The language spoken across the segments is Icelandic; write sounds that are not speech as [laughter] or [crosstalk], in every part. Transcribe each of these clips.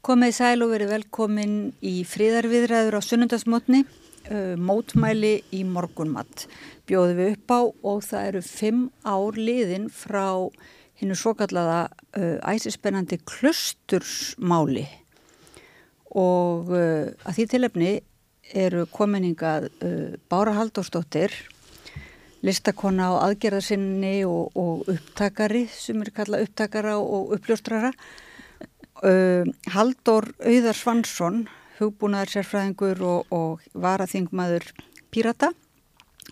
Komið sæl og verið velkomin í fríðarviðræður á sunnundasmotni, uh, mótmæli í morgunmatt. Bjóðum við upp á og það eru fimm ár liðin frá hinnu svo kallaða uh, æsispennandi klustursmáli og uh, að því tilefni eru kominingað uh, Bára Haldórsdóttir, listakonna á aðgerðarsinni og, og upptakari sem eru kallað upptakara og uppljóstrara Uh, Haldur Auðar Svansson, hugbúnaðar sérfræðingur og, og varaþingmaður Pírata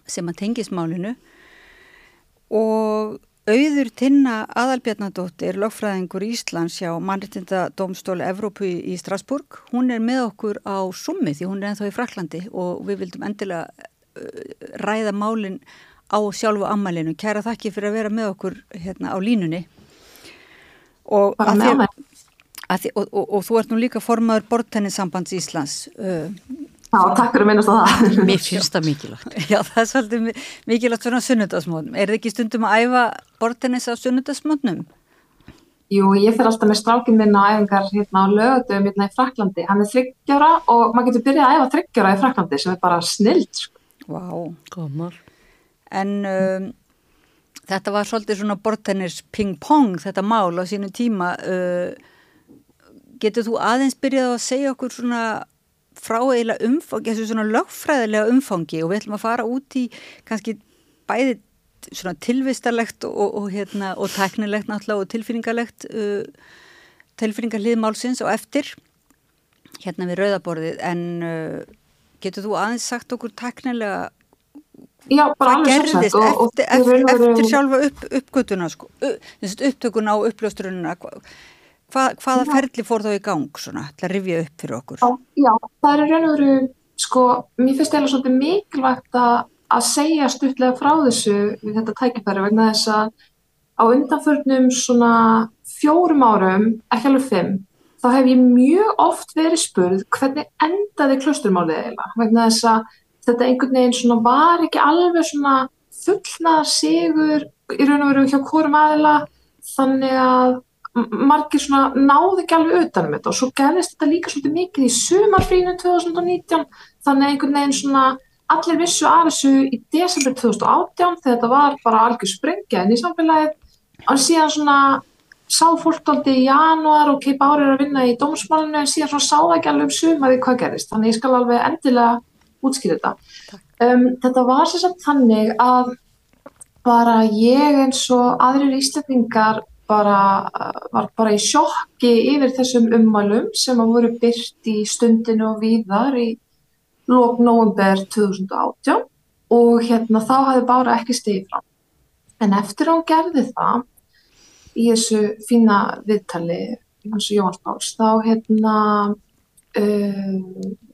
sem að tengis málinu og Auður Tinna Adalbjarnadóttir, lögfræðingur Íslands hjá mannreitinda domstóli Evrópu í Strasburg. Hún er með okkur á summi því hún er ennþá í Fraklandi og við vildum endilega uh, ræða málinn á sjálfu ammælinu. Kæra þakki fyrir að vera með okkur hérna á línunni. Og að að þér, og, og, og þú ert nú líka formaður bortennissambands Íslands. Uh, Já, takk fyrir að minnast á það. [laughs] Mér finnst það mikilvægt. já, það er svolítið mi- mikilvægt svona sunnudasmótnum. Er þið ekki stundum að æfa bortennis á sunnudasmótnum? Jú, ég fyrir alltaf með strákinn minn á æfingar hérna á lögutum hérna í Fraklandi. Hann er þryggjára og maður getur byrjað að æfa þryggjára í Fraklandi sem er bara snild. Sko. Vá. Góðmál. En um, þetta var svolítið svona bortennis ping-pong þetta mál á sínu tíma. Uh, getur þú aðeins byrjað að segja okkur svona frá eiginlega umfangi, þessu svona lögfræðilega umfangi? Og við ætlum að fara út í kannski bæði svona tilvistarlegt og, og, hérna, og tæknilegt náttúrulega og tilfinningarlegt uh, tilfinningarlið málsins og eftir hérna við rauðaborðið. En uh, getur þú aðeins sagt okkur tæknilega Já, bara hvað gerðist og, eftir, eftir, eftir sjálfa upp, uppgötuna sko, upp, upptökuna og uppljóstrununa hva, hva, hvaða Já. ferli fór þá í gang svona, til að rifja upp fyrir okkur Já, já, það er raun og veru, sko, mér finnst eða svolítið mikilvægt að, að segja stuttlega frá þessu við þetta tækifæri vegna þess að á undanförnum svona fjórum árum, ekki alveg fimm, þá hef ég mjög oft verið spurð hvernig endaði klausturmálið eiginlega, vegna þess að þetta einhvern veginn svona var ekki alveg svona fullnaðar sigur í raun og veru hjá hvorum aðila þannig að margir svona náðu ekki alveg utanum þetta og svo gerðist þetta líka svolítið mikið í sumarfrínu 2019 þannig einhvern veginn svona allir vissu af þessu í desember 2018 þegar þetta var bara algjör sprengja inn í samfélagið. Og síðan svona sá fólk aldrei í janúar og keip árið að vinna í dómsmálinu en síðan svona sá það ekki alveg um sumarið hvað gerðist. Þannig ég skal alveg endilega útskýra þetta. Um, þetta var sagt þannig að bara ég eins og aðrir íslendingar bara, var bara í sjokki yfir þessum ummælum sem að voru byrt í stundinu og víðar í lók november 2018 og hérna þá hafði bara ekki stegið fram. En eftir að hún gerði það í þessu fína viðtali hans Jóns Páls þá hérna uh,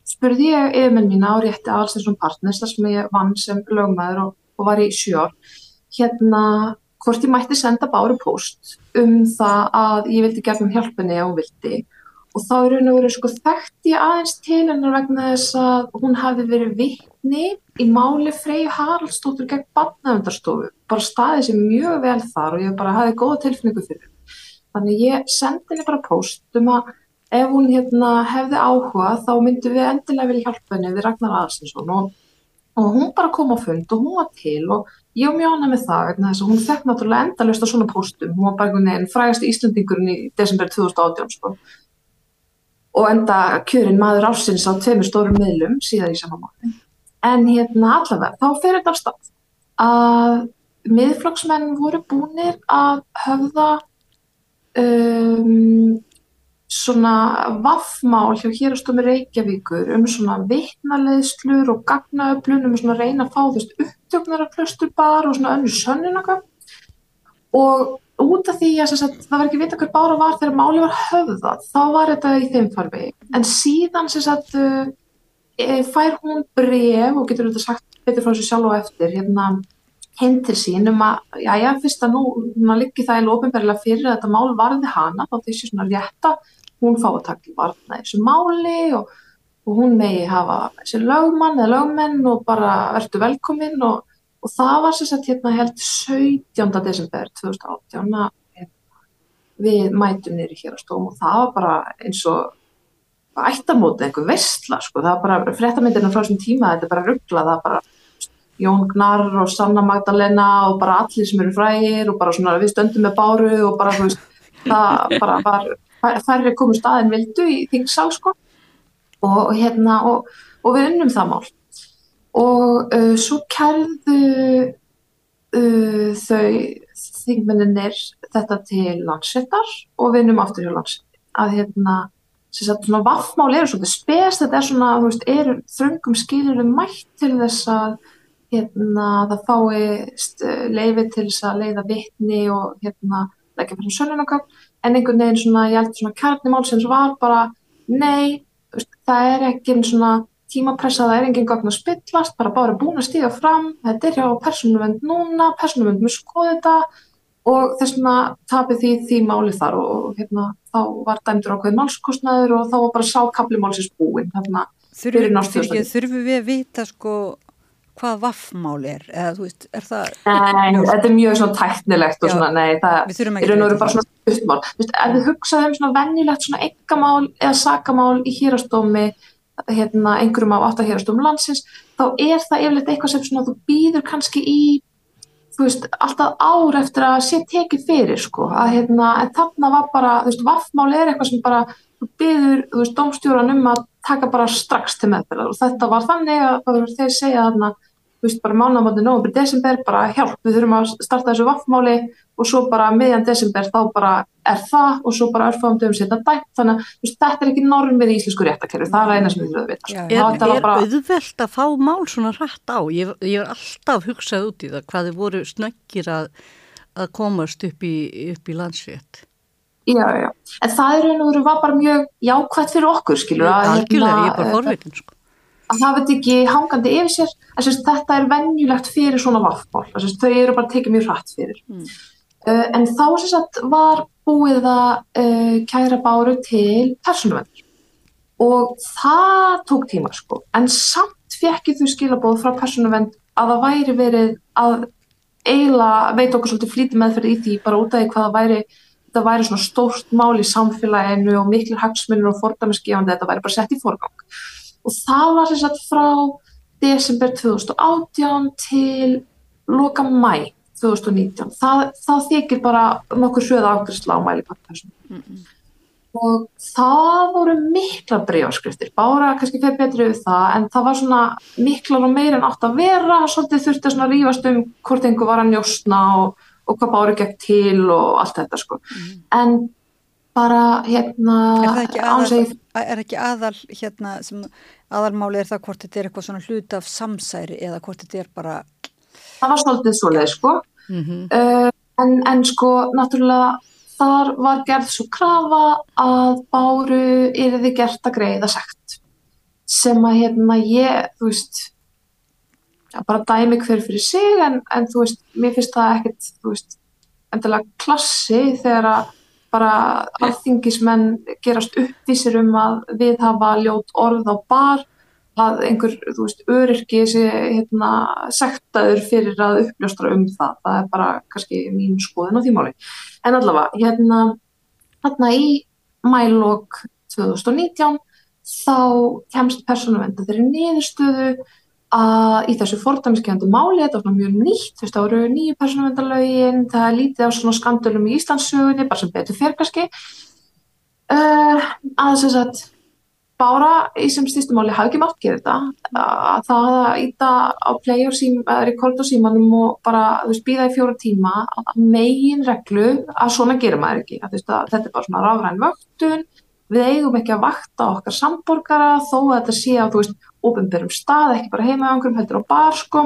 spurði ég yfirmenn mína á rétti Alstensson Partners þar sem ég vann sem lögmaður og, og var í sjör hérna hvort ég mætti senda Báru post um það að ég vildi gefnum hjálpunni ef hún vildi. Og þá er raun og verið sko þekkt ég aðeins til hennar vegna þess að hún hafi verið vittni í máli Freyju Haraldsdóttur gegn barnavendarstofu, bara staðið sér mjög vel þar og ég bara hafi góða tilfinningu fyrir henni. Þannig ég sendi henni bara post um að ef hún hérna hefði áhuga þá myndum við endilega vilja hjálpa henni við Ragnar Aðarsinsson og, og hún bara kom á fund og hún var til og ég og mjög ánægð með það vegna þess að hún fekk náttúrulega endalaust á svona postum, hún var bara einhvern veginn frægasti Íslandingurinn í desember 2018 sko. og enda kjörin maður ársins á tveimur stórum miðlum síðan í sama máli. En hérna allavega, þá fer þetta af stað að miðflokksmenn voru búnir að höfða um, svona vaffmál hjá hérastómi Reykjavíkur um svona vitnaleðslur og gagnaöflun um svona reyna að fá veist upptöknar af klösturbar og svona önnur sönnunaka og út af því að sagt, það var ekki vita hver bára var þegar máli var höfðað þá var þetta í þeim farfi en síðan sagt uh, e, fær hún bref og getur þetta sagt betur frá sér sjálf og eftir hérna til sín um að, já, já, fyrst að nú núna liggi það í lófinberlega fyrir að þetta mál varði hana, þá þessi svona rétta hún fá að taka varna í þessu máli og, og hún megi hafa þessi lögmann eða lögmenn og bara verður velkominn og, og það var sem sagt hérna held 17. desember 2018 að við mætum nýri hér á stóm og það var bara eins og ættamóti, einhver vestla sko, það er bara fréttamyndina frá þessum tíma, þetta er bara ruggla, það er bara Jón Gnar og Sanna Magdalena og bara allir sem eru frægir og bara svona við stöndum með báru og bara þú veist, það bara var færri komur staðin vildu í þingsál sko. Og hérna og, og við unnum það mál. Og uh, svo kærðu uh, þau þingmenninir þetta til landsettar og við unnum aftur hjá landsettar að hérna sagt svona vaffmál eru svona spes þetta er svona, þú veist, er þröngum skilurum mætt til þess að hérna það fáist uh, leiði til þess að leiða vittni og hérna leggja fyrir sönnunarkap en einhvern veginn svona, ég held svona kjarnimál sem var bara, nei það er ekki svona tímapressa, það er enginn gagn að spillast, bara bara búin að stíða fram, þetta er hjá persónuvend núna, persónuvend mjög skoði þetta og þess vegna tapir því því máli þar og hérna þá var dæmdur ákveðin málskostnaður og þá var bara sákabli málsins búin þarna Þurfum við að vita sko hvað vaffmál er? Eða þú veist, er það Nei, þetta er mjög svona tæknilegt og svona, nei, það er veru bara svona uppmál, þú veist, ef við hugsaðum um svona vennilegt svona eggamál eða sakamál í hýrastómi hérna, einhverjum af áttahýrastómi landsins, þá er það yfirleitt eitthvað sem svona þú býður kannski í þú veist, alltaf ár eftir að sé tekið fyrir, sko, að hérna en þarna var bara, þú veist, vaffmál er eitthvað sem bara, þú býður, þú veist, um taka bara strax til meðferðar og þetta var þannig að þeir segja þarna, þú veist, bara mánamáttið nógum fyrir desember, bara hjálp, við þurfum að starta þessu vaffmáli og svo bara meðjan desember þá bara er það og svo bara örfáum dögum setja dætt, þannig að veist, þetta er ekki normið í íslensku réttakerfi, það er eina sem við þurfum að vita. Sko. Er, er bara... auðvelt að fá mál svona rætt á? Ég, ég er alltaf hugsað út í það, hvað þið voru snöggir að, að komast upp í, upp í landsrétt? Já, já, en það er einhverju var bara mjög jákvæmt fyrir okkur, skilur. Algjörlega, ég er bara forveitin, sko. að það veit ekki hangandi yfir sér. Að sérst, þetta er venjulegt fyrir svona vaffból þau eru bara tekið mjög hratt fyrir. Mm. uh, en þá sérst, var búið að uh, kæra báru til persónuvendur og það tók tíma sko. En samt fekkið þú skilabóð frá persónuvend að það væri verið að eiginlega veit okkur svolítið flítið meðferði í því bara út af því hvað það væri þetta væri svona stórt mál í samfélaginu og miklu hagsmunir og fordæmisgefandi þetta væri bara sett í forgang og það var þess að frá desember 2018 til loka mæ 2019. Það, það þykir bara nokkur sögða ágriðsla á mælipapphauðsum. Mm -mm. Og það voru mikla bregjarskriftir, bara kannski fyrir betri við það, en það var svona miklar og meir en átt að vera, svolítið þurfti að rífast um hvort einhver var að njóstna og, og hvað bári gekk til og allt þetta sko. Mm. En bara hérna er ekki aðal, er ekki aðal hérna sem aðalmáli er það hvort þetta er eitthvað svona hlut af samsæri eða hvort þetta er bara það var svolítið svoleið sko mm -hmm. uh, en, en sko náttúrulega þar var gerð svo krafa að báru er þið gert að greiða segt sem að hérna ég þú veist bara dæmi hver fyrir sig en, en þú veist, mér finnst það ekkert veist, endilega klassi þegar að bara alþingismenn gerast uppvísir um að við hafa ljót orð á bar að einhver, þú veist, öryrki sé hérna sektaður fyrir að uppljóstra um það. Það er bara kannski mín skoðin á því máli. En allavega, hérna, hérna í mælokk 2019 þá kemst persónuvenda þeirri niðurstöðu að í þessu fordæmiskefandi máli, þetta var mjög nýtt, þú veist, það voru nýju persónavendalögin, það er lítið á svona skandölum í Íslandsugunni, bara sem betur fyrir kannski, uh, að þess að bára í sem stýstumáli hafi ekki mátt gera þetta, að það að íta á play og sím, rekord og símanum og bara, þú veist, býða í fjóra tíma, að megin reglu að svona gera maður ekki, að, veist, að þetta er bara svona rafræn vöktun, við eigum ekki að vakta okkar samborgara þó að þetta sé á, þú veist, ofinberum stað, ekki bara heima á einhverjum heldur á bar sko,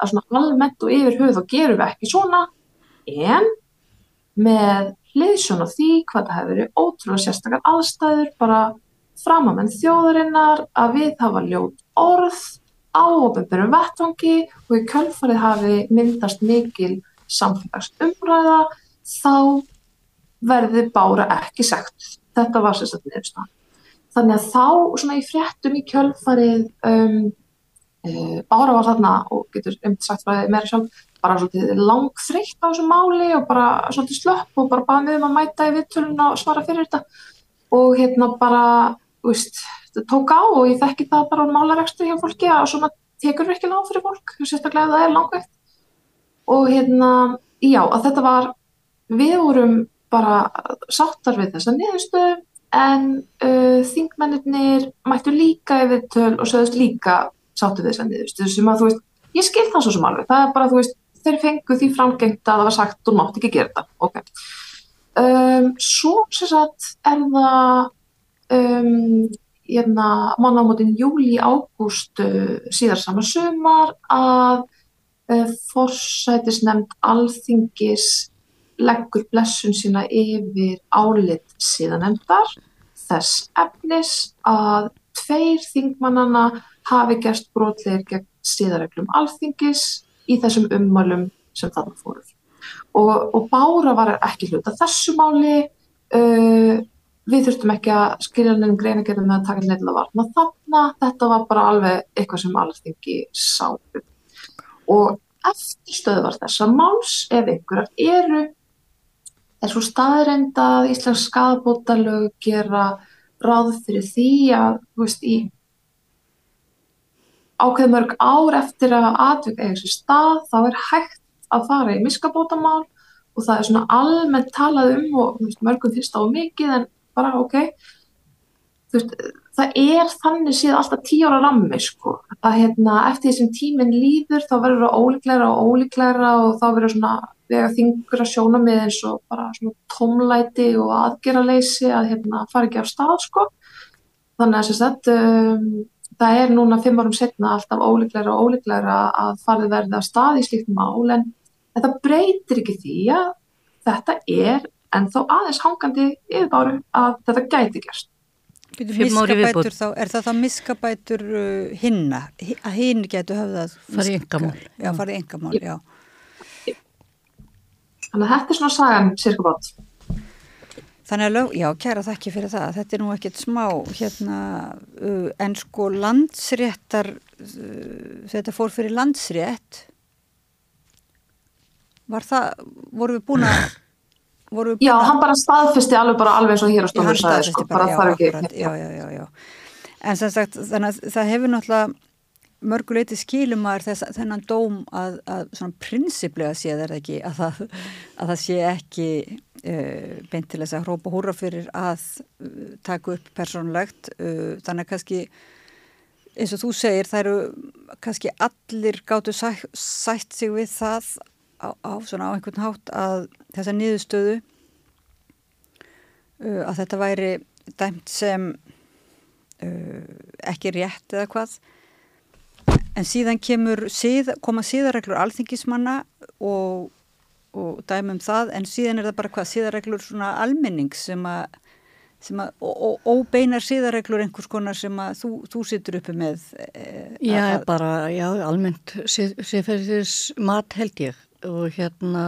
að svona almennt og yfir höfuð þá gerum við ekki svona en með hliðsjón og því hvað það hefur verið ótrúlega sérstakar aðstæður bara framamenn þjóðarinnar að við hafa ljót orð á ofinberum vettvangi og í kjöldfarið hafi myndast mikil samfélagsumræða þá verði bára ekki sagt. Þetta var sérstaklega nefnstafn. Þannig að þá svona í fréttum í kjölfarið um, e, Bára var þarna og getur einmitt sagt frá meira sjálf bara svolítið langþreytt á þessu máli og bara svolítið slöpp og bara baði með um að mæta í vittulun og svara fyrir þetta og hérna bara veist, það tók á og ég þekki það bara á málarekstur hjá fólki að svona tekur ekki lág fyrir fólk, sérstaklega ef það er langveikt. Og hérna, já, að þetta var, við vorum bara sáttar við þessa niðurstöðu en uh, þingmennir mættu líka yfir töl og sögðust líka sáttu við þessa niðurstöðu sem að þú veist, ég skil það svo sem alveg, það er bara þú veist, þeir fengu því framgengt að það var sagt, þú mátt ekki gera þetta, ok. Um, svo sem sagt er það um, hérna, mannamótin júli ágúst uh, síðar saman sumar að uh, forsætisnefnd alþingis leggur blessun sína yfir álit síðanemndar þess efnis að tveir þingmannana hafi gerst brotleir gegn síðareglum alþingis í þessum ummálum sem þarna fóruð. Og, og Bára var ekki hluta þessu máli, uh, við þurftum ekki að skilja nefnum greinagerðum með að taka nefnilega varna þarna, þetta var bara alveg eitthvað sem alþingi sáum. Og eftir stöðvar þessa máls, ef einhverjar eru, er svo staðreind að Íslands skadabótalög gera ráð fyrir því að, veist, ákveð mörg ár eftir að atvik eiga sér stað, þá er hægt að fara í miskabótamál og það er svona almennt talað um og veist, mörgum finnst á mikið en bara ok. Veist, það er þannig síðan alltaf tíu ára rammi sko að hérna, eftir því sem tíminn líður þá verður það ólíklæra og ólíklæra og þá verður svona vega þingur að sjóna með eins og bara svona tómlæti og aðgerraleysi að hérna, fara ekki af stað sko þannig að þess að um, það er núna fimm árum setna alltaf ólíklæra og ólíklæra að farið verði að stað í slíkt mál en þetta breytir ekki því að þetta er en þá aðeins hangandi yfirbáru að þetta gæti gerst. Miskabætur þá, er það þá miskabætur uh, hinna, að hinn getur höfðað farið engamál. Já, farið engamál, já. Þannig að þetta er svona sagan cirka bát. Þannig að, lög, já, kæra þakki fyrir það. Þetta er nú ekkert smá, hérna, uh, en sko landsréttar, uh, þetta fór fyrir landsrétt, var það, voru við búin að, [clears throat] voru við búin að... Já, hann bara staðfesti alveg bara alveg og hér á stónu sagði, sko, bara, þarf ekki. Akkurat, já, já, já, já. En sem sagt, þannig að það hefur náttúrulega mörguleiti skilum að þess, þennan dóm að, að svona prinsiplega sé það ekki að það, að það sé ekki uh, beint til þess að hrópa húra fyrir að uh, taka upp persónlegt uh, þannig að kannski eins og þú segir það eru kannski allir gáttu sætt, sætt sig við það á, á svona á einhvern hátt að þessa niðurstöðu að þetta væri dæmt sem ekki rétt eða hvað En síðan kemur, síð, koma síðarreglur alþingismanna og, og dæmum það, en síðan er það bara hvað síðarreglur svona almenning sem að, sem að og, og beinar síðarreglur einhvers konar sem að þú, þú situr uppi með. Eh, já, að, bara, já, almennt síðferðis mat held ég og hérna,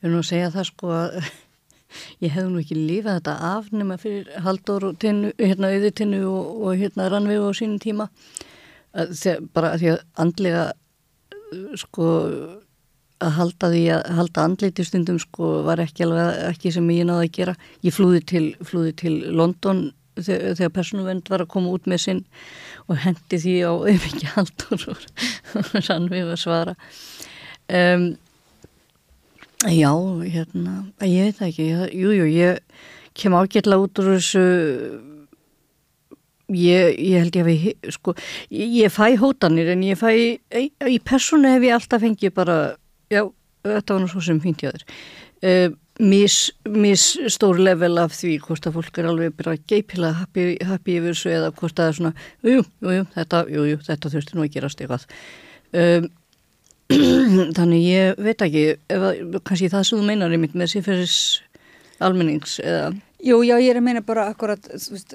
ég vil nú segja það sko að [laughs] ég hef nú ekki lífað þetta af nema fyrir haldur og tinnu, hérna auðvitinu og, og hérna rannvegu á sínum tíma Þegar, bara því að andlega sko að halda því að halda andleiti stundum sko var ekki alveg ekki sem ég náði að gera. Ég flúði til, flúði til London þegar, þegar persónuvend var að koma út með sinn og hendi því á auðviki haldur og [laughs] sann við að svara. Um, já hérna ég veit ekki, jújú jú, ég kem ágjörlega út úr þessu Ég, ég held ég að við, sko, ég, ég fæ hótanir en ég fæ, í persónu hef ég alltaf fengið bara, já, þetta var nú svo sem hjá þér, uh, mis, stór level af því hvort að fólk er alveg bara geipilega happy, happy yfir þessu eða hvort að það er svona, jú, jú, jú, þetta, jú, jú, þetta þurfti nú að gerast eitthvað. Um, [clears throat] þannig ég veit ekki, ef, kannski það sem þú meinar einmitt með síðferðis almennings eða Jú, já, ég er að meina bara akkurat, þú, veist,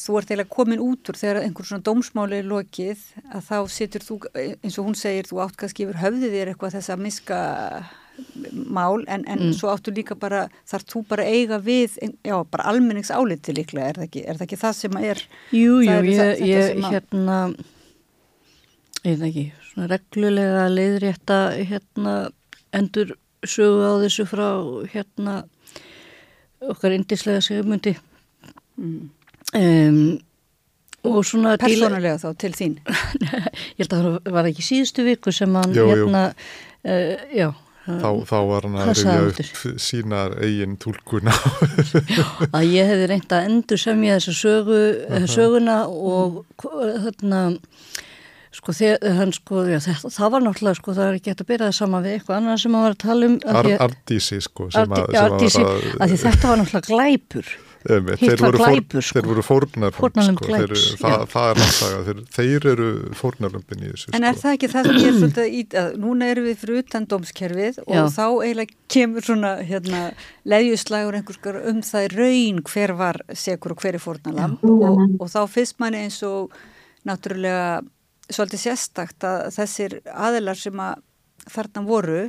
þú ert eiginlega komin út úr þegar einhver svona dómsmáli er lokið að þá situr þú, eins og hún segir, þú átt kannski yfir höfðið þér eitthvað þess að miska mál en, en mm. svo áttu líka bara, þarf þú bara eiga við, já, bara almenningsáliti líklega, er það ekki, er það, ekki það sem er? Jú, jú, ég, það, ég hérna, ég veit ekki, svona reglulega leiðrétta, hérna, endur sögu á þessu frá, hérna, okkar indislega segumundi mm. um, og svona Personulega þá til þín [laughs] ég held að það var ekki síðustu viku sem hann Jú, jú. hérna uh, já, Þá, þá var hann að rifja upp sínar eigin tólkuna. [laughs] að ég hefði reynd að endur semja þessa sögu, söguna og þarna sko þegar hann sko já, það, það var náttúrulega sko það er ekki hægt að byrja það sama við eitthvað annað sem hann var að tala um Ar, að- Ardísi sko að, Ardísi, var að því þetta var náttúrulega glæpur hitt þeir, voru fór, glæpur, sko. þeir voru fórnarlömb Fórnarlömb sko, það, það er náttúrulega þeir, þeir eru fórnarlömbin í þessu En er sko. það ekki það sem ég er svolítið að ít að núna erum við fyrir utan dómskerfið og Já. þá eiginlega kemur svona hérna, leðjuslægur einhverskar um það í raun hver var segur og hver er fórnalamb og, og þá fyrst manni eins og náttúrulega svolítið sérstakt að þessir aðilar sem að þarna voru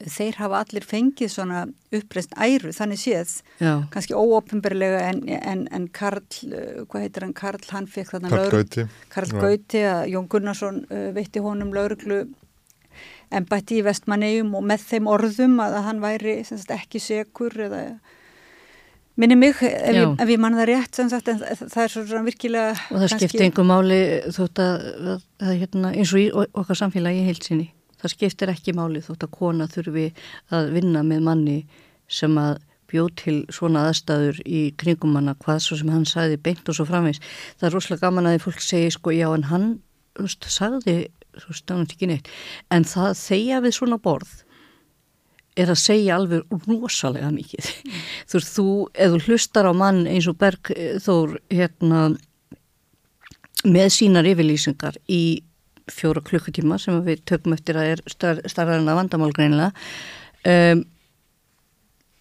þeir hafa allir fengið svona uppreist æru þannig séð já, kannski óopimberlega en, en, en Karl, uh, hvað heitir hann Karl, hann fekk þarna Gauti Karl Já. Gauti að Jón Gunnarsson uh, veitti honum lauruglu embætti í vestmannegjum og með þeim orðum að hann væri sagt, ekki segur eða minni mig ef Já. ég, ég manna það rétt sagt, en það er svona virkilega og það skipti einhver máli þótt að, að, að hérna, eins og í okkar samfélagi heilsinni það skiptir ekki máli þótt að kona þurfi að vinna með manni sem að bjóð til svona aðstæður í kringum hana hvað svo sem hann sagði beint og svo framvegs það er rosalega gaman að því fólk segi sko já en hann sagði veist, hann ekki neitt en það þegja við svona borð er að segja alveg rosalega mikið. Þú veist, þú, ef þú hlustar á mann eins og Berg eh, hérna, með sínar yfirlýsingar í fjóra klukkutíma sem við tökum eftir að er star, starraðan að vandamál greinilega, um,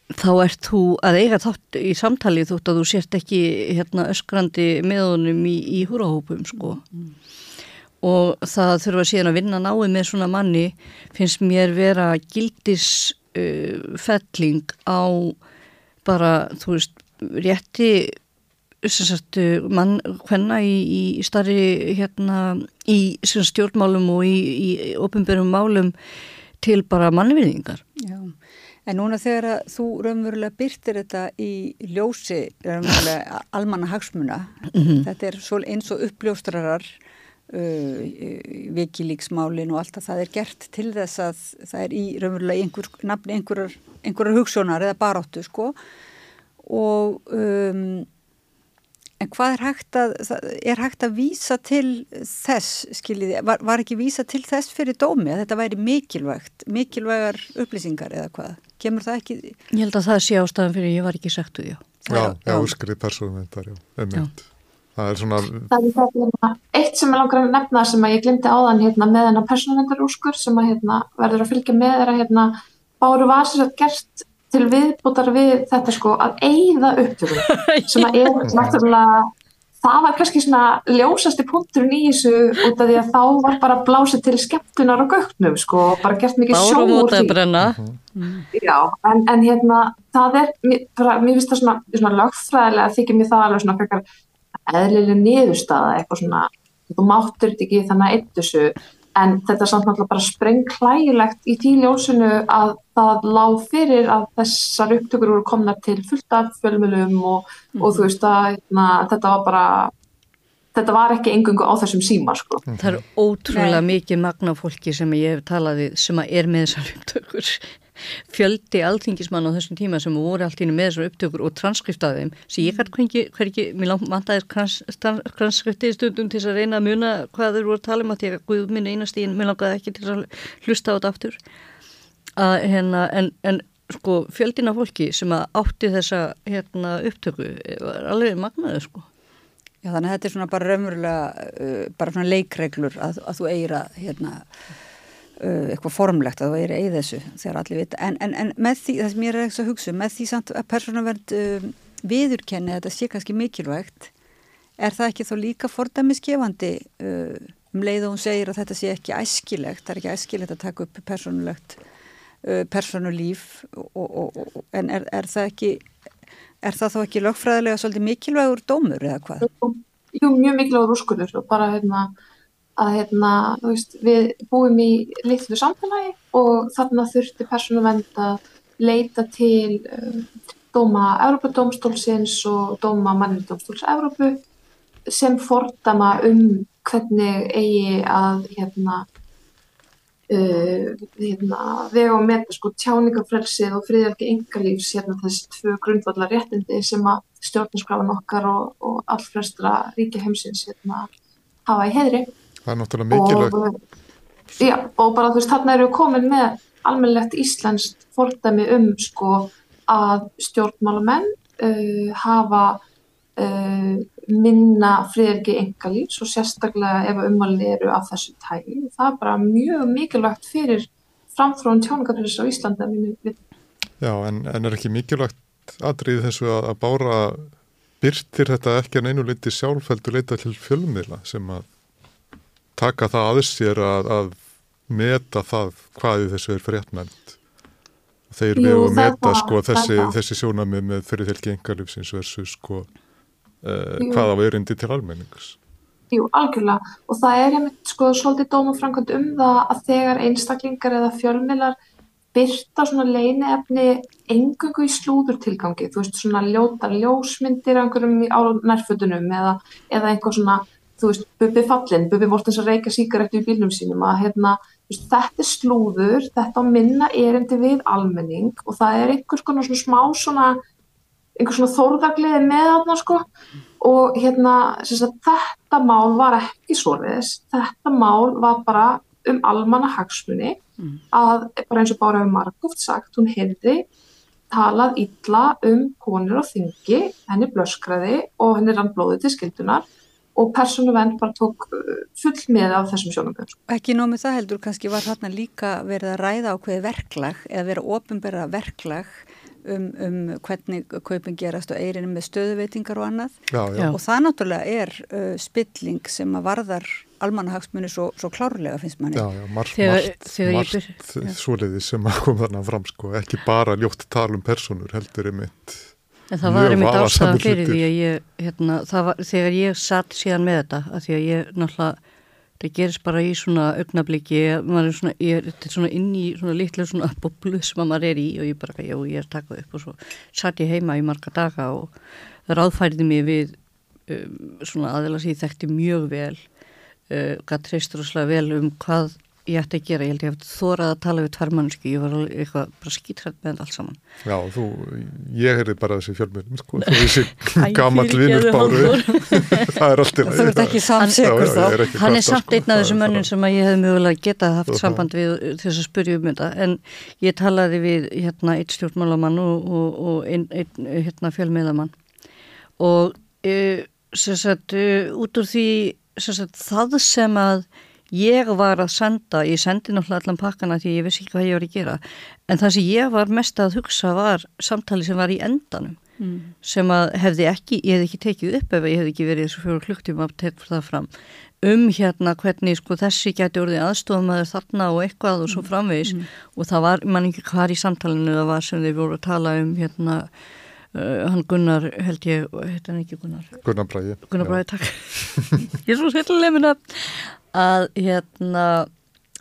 þá ert þú að eiga þátt í samtali þótt að þú sért ekki hérna, öskrandi með honum í, í húrahópum, sko. Og það þurfa síðan að vinna náið með svona manni finnst mér vera gildis uh, felling á bara, þú veist, rétti sagt, mann, hvenna í, í starri, hérna, í stjórnmálum og í, í ofinberum málum til bara mannviðingar. Já, en núna þegar að þú raunverulega byrtir þetta í ljósi raunverulega almanna hagsmuna, þetta er eins og uppljóstrarar vikilíksmálin og allt að það er gert til þess að það er í raunverulega einhver, nafni einhverjar, einhverjar hugsonar eða baráttu sko og um, En hvað er hægt að, er hægt að vísa til þess, skiljiði, var, var ekki vísa til þess fyrir dómi að þetta væri mikilvægt, mikilvægar upplýsingar eða hvað? Kemur það ekki? Ég held að það sé ástæðan fyrir ég var ekki sagt við, já. Já, Já, já, já. úrskrið persónumvendar, já, einmitt. Það er svona, Það er hérna, eitt sem ég langar að nefna sem að ég glimti áðan hérna, með hennar persónuvendarúskur sem að hérna, verður að fylgja með er að hérna, Báru var sér að gert til viðbútar við þetta sko að eigða upptökum [laughs] sem að er náttúrulega það var kannski svona ljósasti punkturinn í þessu út af því að þá var bara blásið til skemmtunar og gögnum sko og bara gert mikið sjó Bárum úr út að því. brenna. Já, en, en hérna, það er, mér, bara, mér finnst það svona, svona lögfræðilega þykir mér það alveg svona eðlileg niðurstaða, eitthvað svona, þú máttur þetta ekki þannig að eittu þessu, en þetta er samt náttúrulega bara sprengklægilegt í því ljósinu að það lág fyrir að þessar upptökur voru komnar til fullt af fjölmjölum og, og þú veist að hérna, þetta var bara, þetta var ekki engungu á þessum síma, sko. Það er ótrúlega Nei. mikið magna fólki sem ég hef talað við sem að er með þessar upptökur. Fjöldi alþingismann á þessum tíma sem voru allt íni með þessar upptökur og transkriftaði þeim. Svo ég kann hverki, hverki, mér vantaði transkriptið stundum til að reyna að muna hvað þeir voru að tala um að því að Guð minn einast í, mér langaði ekki til að hlusta á þetta aftur. Að, hérna, en, en sko fjöldina fólki sem að átti þessa hérna, upptöku var alveg magnaði sko. Já, þannig að þetta er svona bara raunverulega, uh, bara svona leikreglur að, að þú eigir að, hérna, eitthvað formlegt að þú eigir að eigi þessu þegar allir vita. En, en, en með því, það sem ég er ekki að hugsa, um, með því samt að persónuvernd um, viðurkenni að þetta sé kannski mikilvægt, er það ekki þó líka fordæmiskefandi uh, um leið og hún segir að þetta sé ekki æskilegt, það er ekki æskilegt að taka upp persónulegt, uh, persónulíf en er, er það ekki, er það þá ekki lögfræðilega svolítið mikilvægur dómur eða hvað? Jú, mjög mikilvægur úrskurður og bara hérna að hérna, veist, við búum í litlu samfélagi og þarna þurfti persónuvend að leita til uh, dóma Európa-dómstólsins og dóma mannindómstóls Európu sem fordama um hvernig eigi að hérna, uh, hérna vega og meta sko tjáningafrelsið og friðelgi yngarlífs hérna þessi tvö grundvallar réttindi sem að stjórnarskrafan okkar og, og allflestra ríkja heimsins hérna hafa í heðri. Það er náttúrulega mikilvægt. Og, já, og bara þú veist, þarna eru komin með almennlegt íslenskt fordæmi um sko að stjórnmálamenn uh, hafa uh, minna friðelgi engalífs og sérstaklega ef umvalið eru af þessu tægi. Það er bara mjög mikilvægt fyrir framþróun tjóningafélags á Íslanda. Já, en, en er ekki mikilvægt aðrið þessu að, að bára byrtir þetta ekki en einu leiti sjálfældu leita til fjölmiðla sem að taka það aðeins sér að, að meta það hvaði þessu er fréttmænt. Þeir við að meta sko þessi, þessi sjónamið með fyrirtelki engalífsins versus sko uh, hvað á erindi til almenningus. Jú, algjörlega og það er einmitt sko svolítið dómafrankvæmt um það að þegar einstaklingar eða fjölmilar byrta svona leiniefni engungu í slúðurtilgangi, þú veist svona ljóta ljósmyndir á nærfötunum eða, eða einhver svona, þú veist, bubi fallin, bubi vortins að reyka síkaretu í bílnum sínum að hérna, veist, þetta er slúður, þetta minna erindi við almenning og það er einhvers konar svona smá svona einhvers svona þórðagliði með þarna sko. Og hérna sagt, þetta mál var ekki svoleiðis, þetta mál var bara um almanna hagsmunni mm. að bara eins og bara hefur margóft sagt, hún hefði talað illa um konur á þingi, henni blöskraði og henni rann blóði til skildunar og persónu venn bara tók uh, full með af þessum sjónum. Ekki nómið það heldur, kannski var þarna líka verið að ræða á hverju verklag eða verið ofinbæra verklag um, um hvernig kaupin gerast og eirinu með stöðuveitingar og annað já, já. og það náttúrulega er uh, spilling sem að varðar almannahagsmunni svo, svo klárlega finnst manni. Já, já, margt, margt, margt svoleiði sem að koma þarna fram sko, ekki bara ljótt talum personur heldur einmitt En það var einmitt ástæðan fyrir því að ég, hérna, var, þegar ég satt síðan með þetta, að því að ég náttúrulega það gerist bara í svona augnabliki maður er svona, ég er svona inn í svona litlu svona boblu sem maður er í og ég bara, já, ég er takað upp. Og svo satt ég heima í marga daga og það ráðfæriði mig við um, svona aðeins að ég þekkti mjög vel uh, gætt treystur og slag vel um hvað ég ætti að gera, ég held ég að þórað að tala við tværmannsku, ég var eitthvað bara skítrætt með þetta allt saman. Já, þú, ég er bara þessi fjölmjörnum, sko, þú þessi [laughs] gammal vinnur báru, [laughs] það er alltaf. Þú ert ekki samsegur þá. Er ekki Hann er samt einn af þessum mönnum sem ég hef mögulega getað haft samband við þess að spurja um þetta, en ég talaði við hérna eitt stjórnmálamann og, og, og einn ein, hérna fjölmiðamann og e, sem sagt, e, út úr því sem sagt, það sem að ég var að senda, ég sendi náttúrulega allan pakkana því ég vissi ekki hvað ég var að gera en það sem ég var mest að hugsa var samtali sem var í endanum mm. sem að hefði ekki, ég hefði ekki tekið upp ef ég hefði ekki verið þessu fjóru klukktíma að tekja það fram um hérna hvernig sko þessi gæti orðið aðstofamæður þarna og eitthvað og svo mm. framvegis mm. og það var, mann ekki hvað í samtalinu það var sem þeir voru að tala um hérna Uh, hann Gunnar held ég, heit hann ekki Gunnar? Gunnar Bræði. Gunnar Bræði, takk. [laughs] ég er svo svolítið minna að hérna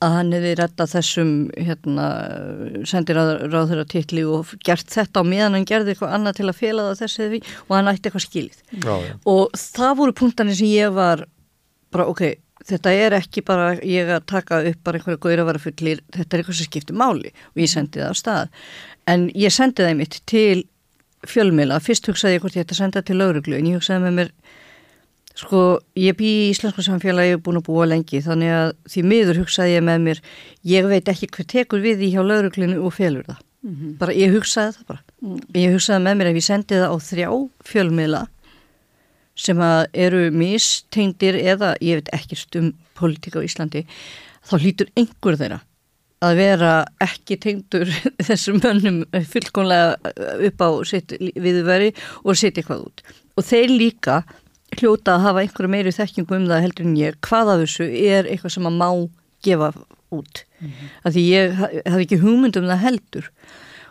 að hann hefði rettað þessum hérna, sendir að ráð þeirra titli og gert þetta á meðan hann gerði eitthvað annað til að fela það þessi við og hann ætti eitthvað skilið. Já, já. og það voru punktanir sem ég var bara ok, þetta er ekki bara ég að taka upp bara einhverja góðir að vara fullir, þetta er eitthvað sem skiptir máli og ég sendi það á stað. En ég sendi það mitt til fjölmila, fyrst hugsaði ég hvort ég ætti að senda til lauruglu en ég hugsaði með mér Sko, ég bý í Íslensku samfélagi og búin að búa lengi þannig að því miður hugsaði ég með mér ég veit ekki hver tekur við því hjá lauruglinu og felur það. Mm -hmm. Bara ég hugsaði það bara. Mm. Ég hugsaði með mér ef ég sendi það á þrjá fjölmiðla sem að eru mistengdir eða ég veit ekkert um politíka á Íslandi þá hlýtur einhver þeirra að vera ekki tengdur [laughs] þessum mönnum fullkonlega upp á sitt viðveri og setja eitthvað út. Og þeir líka hljóta að hafa einhverju meiri þekkingu um það heldur en ég, hvað af þessu er eitthvað sem að má gefa út mm -hmm. af því ég haf ekki hugmynd um það heldur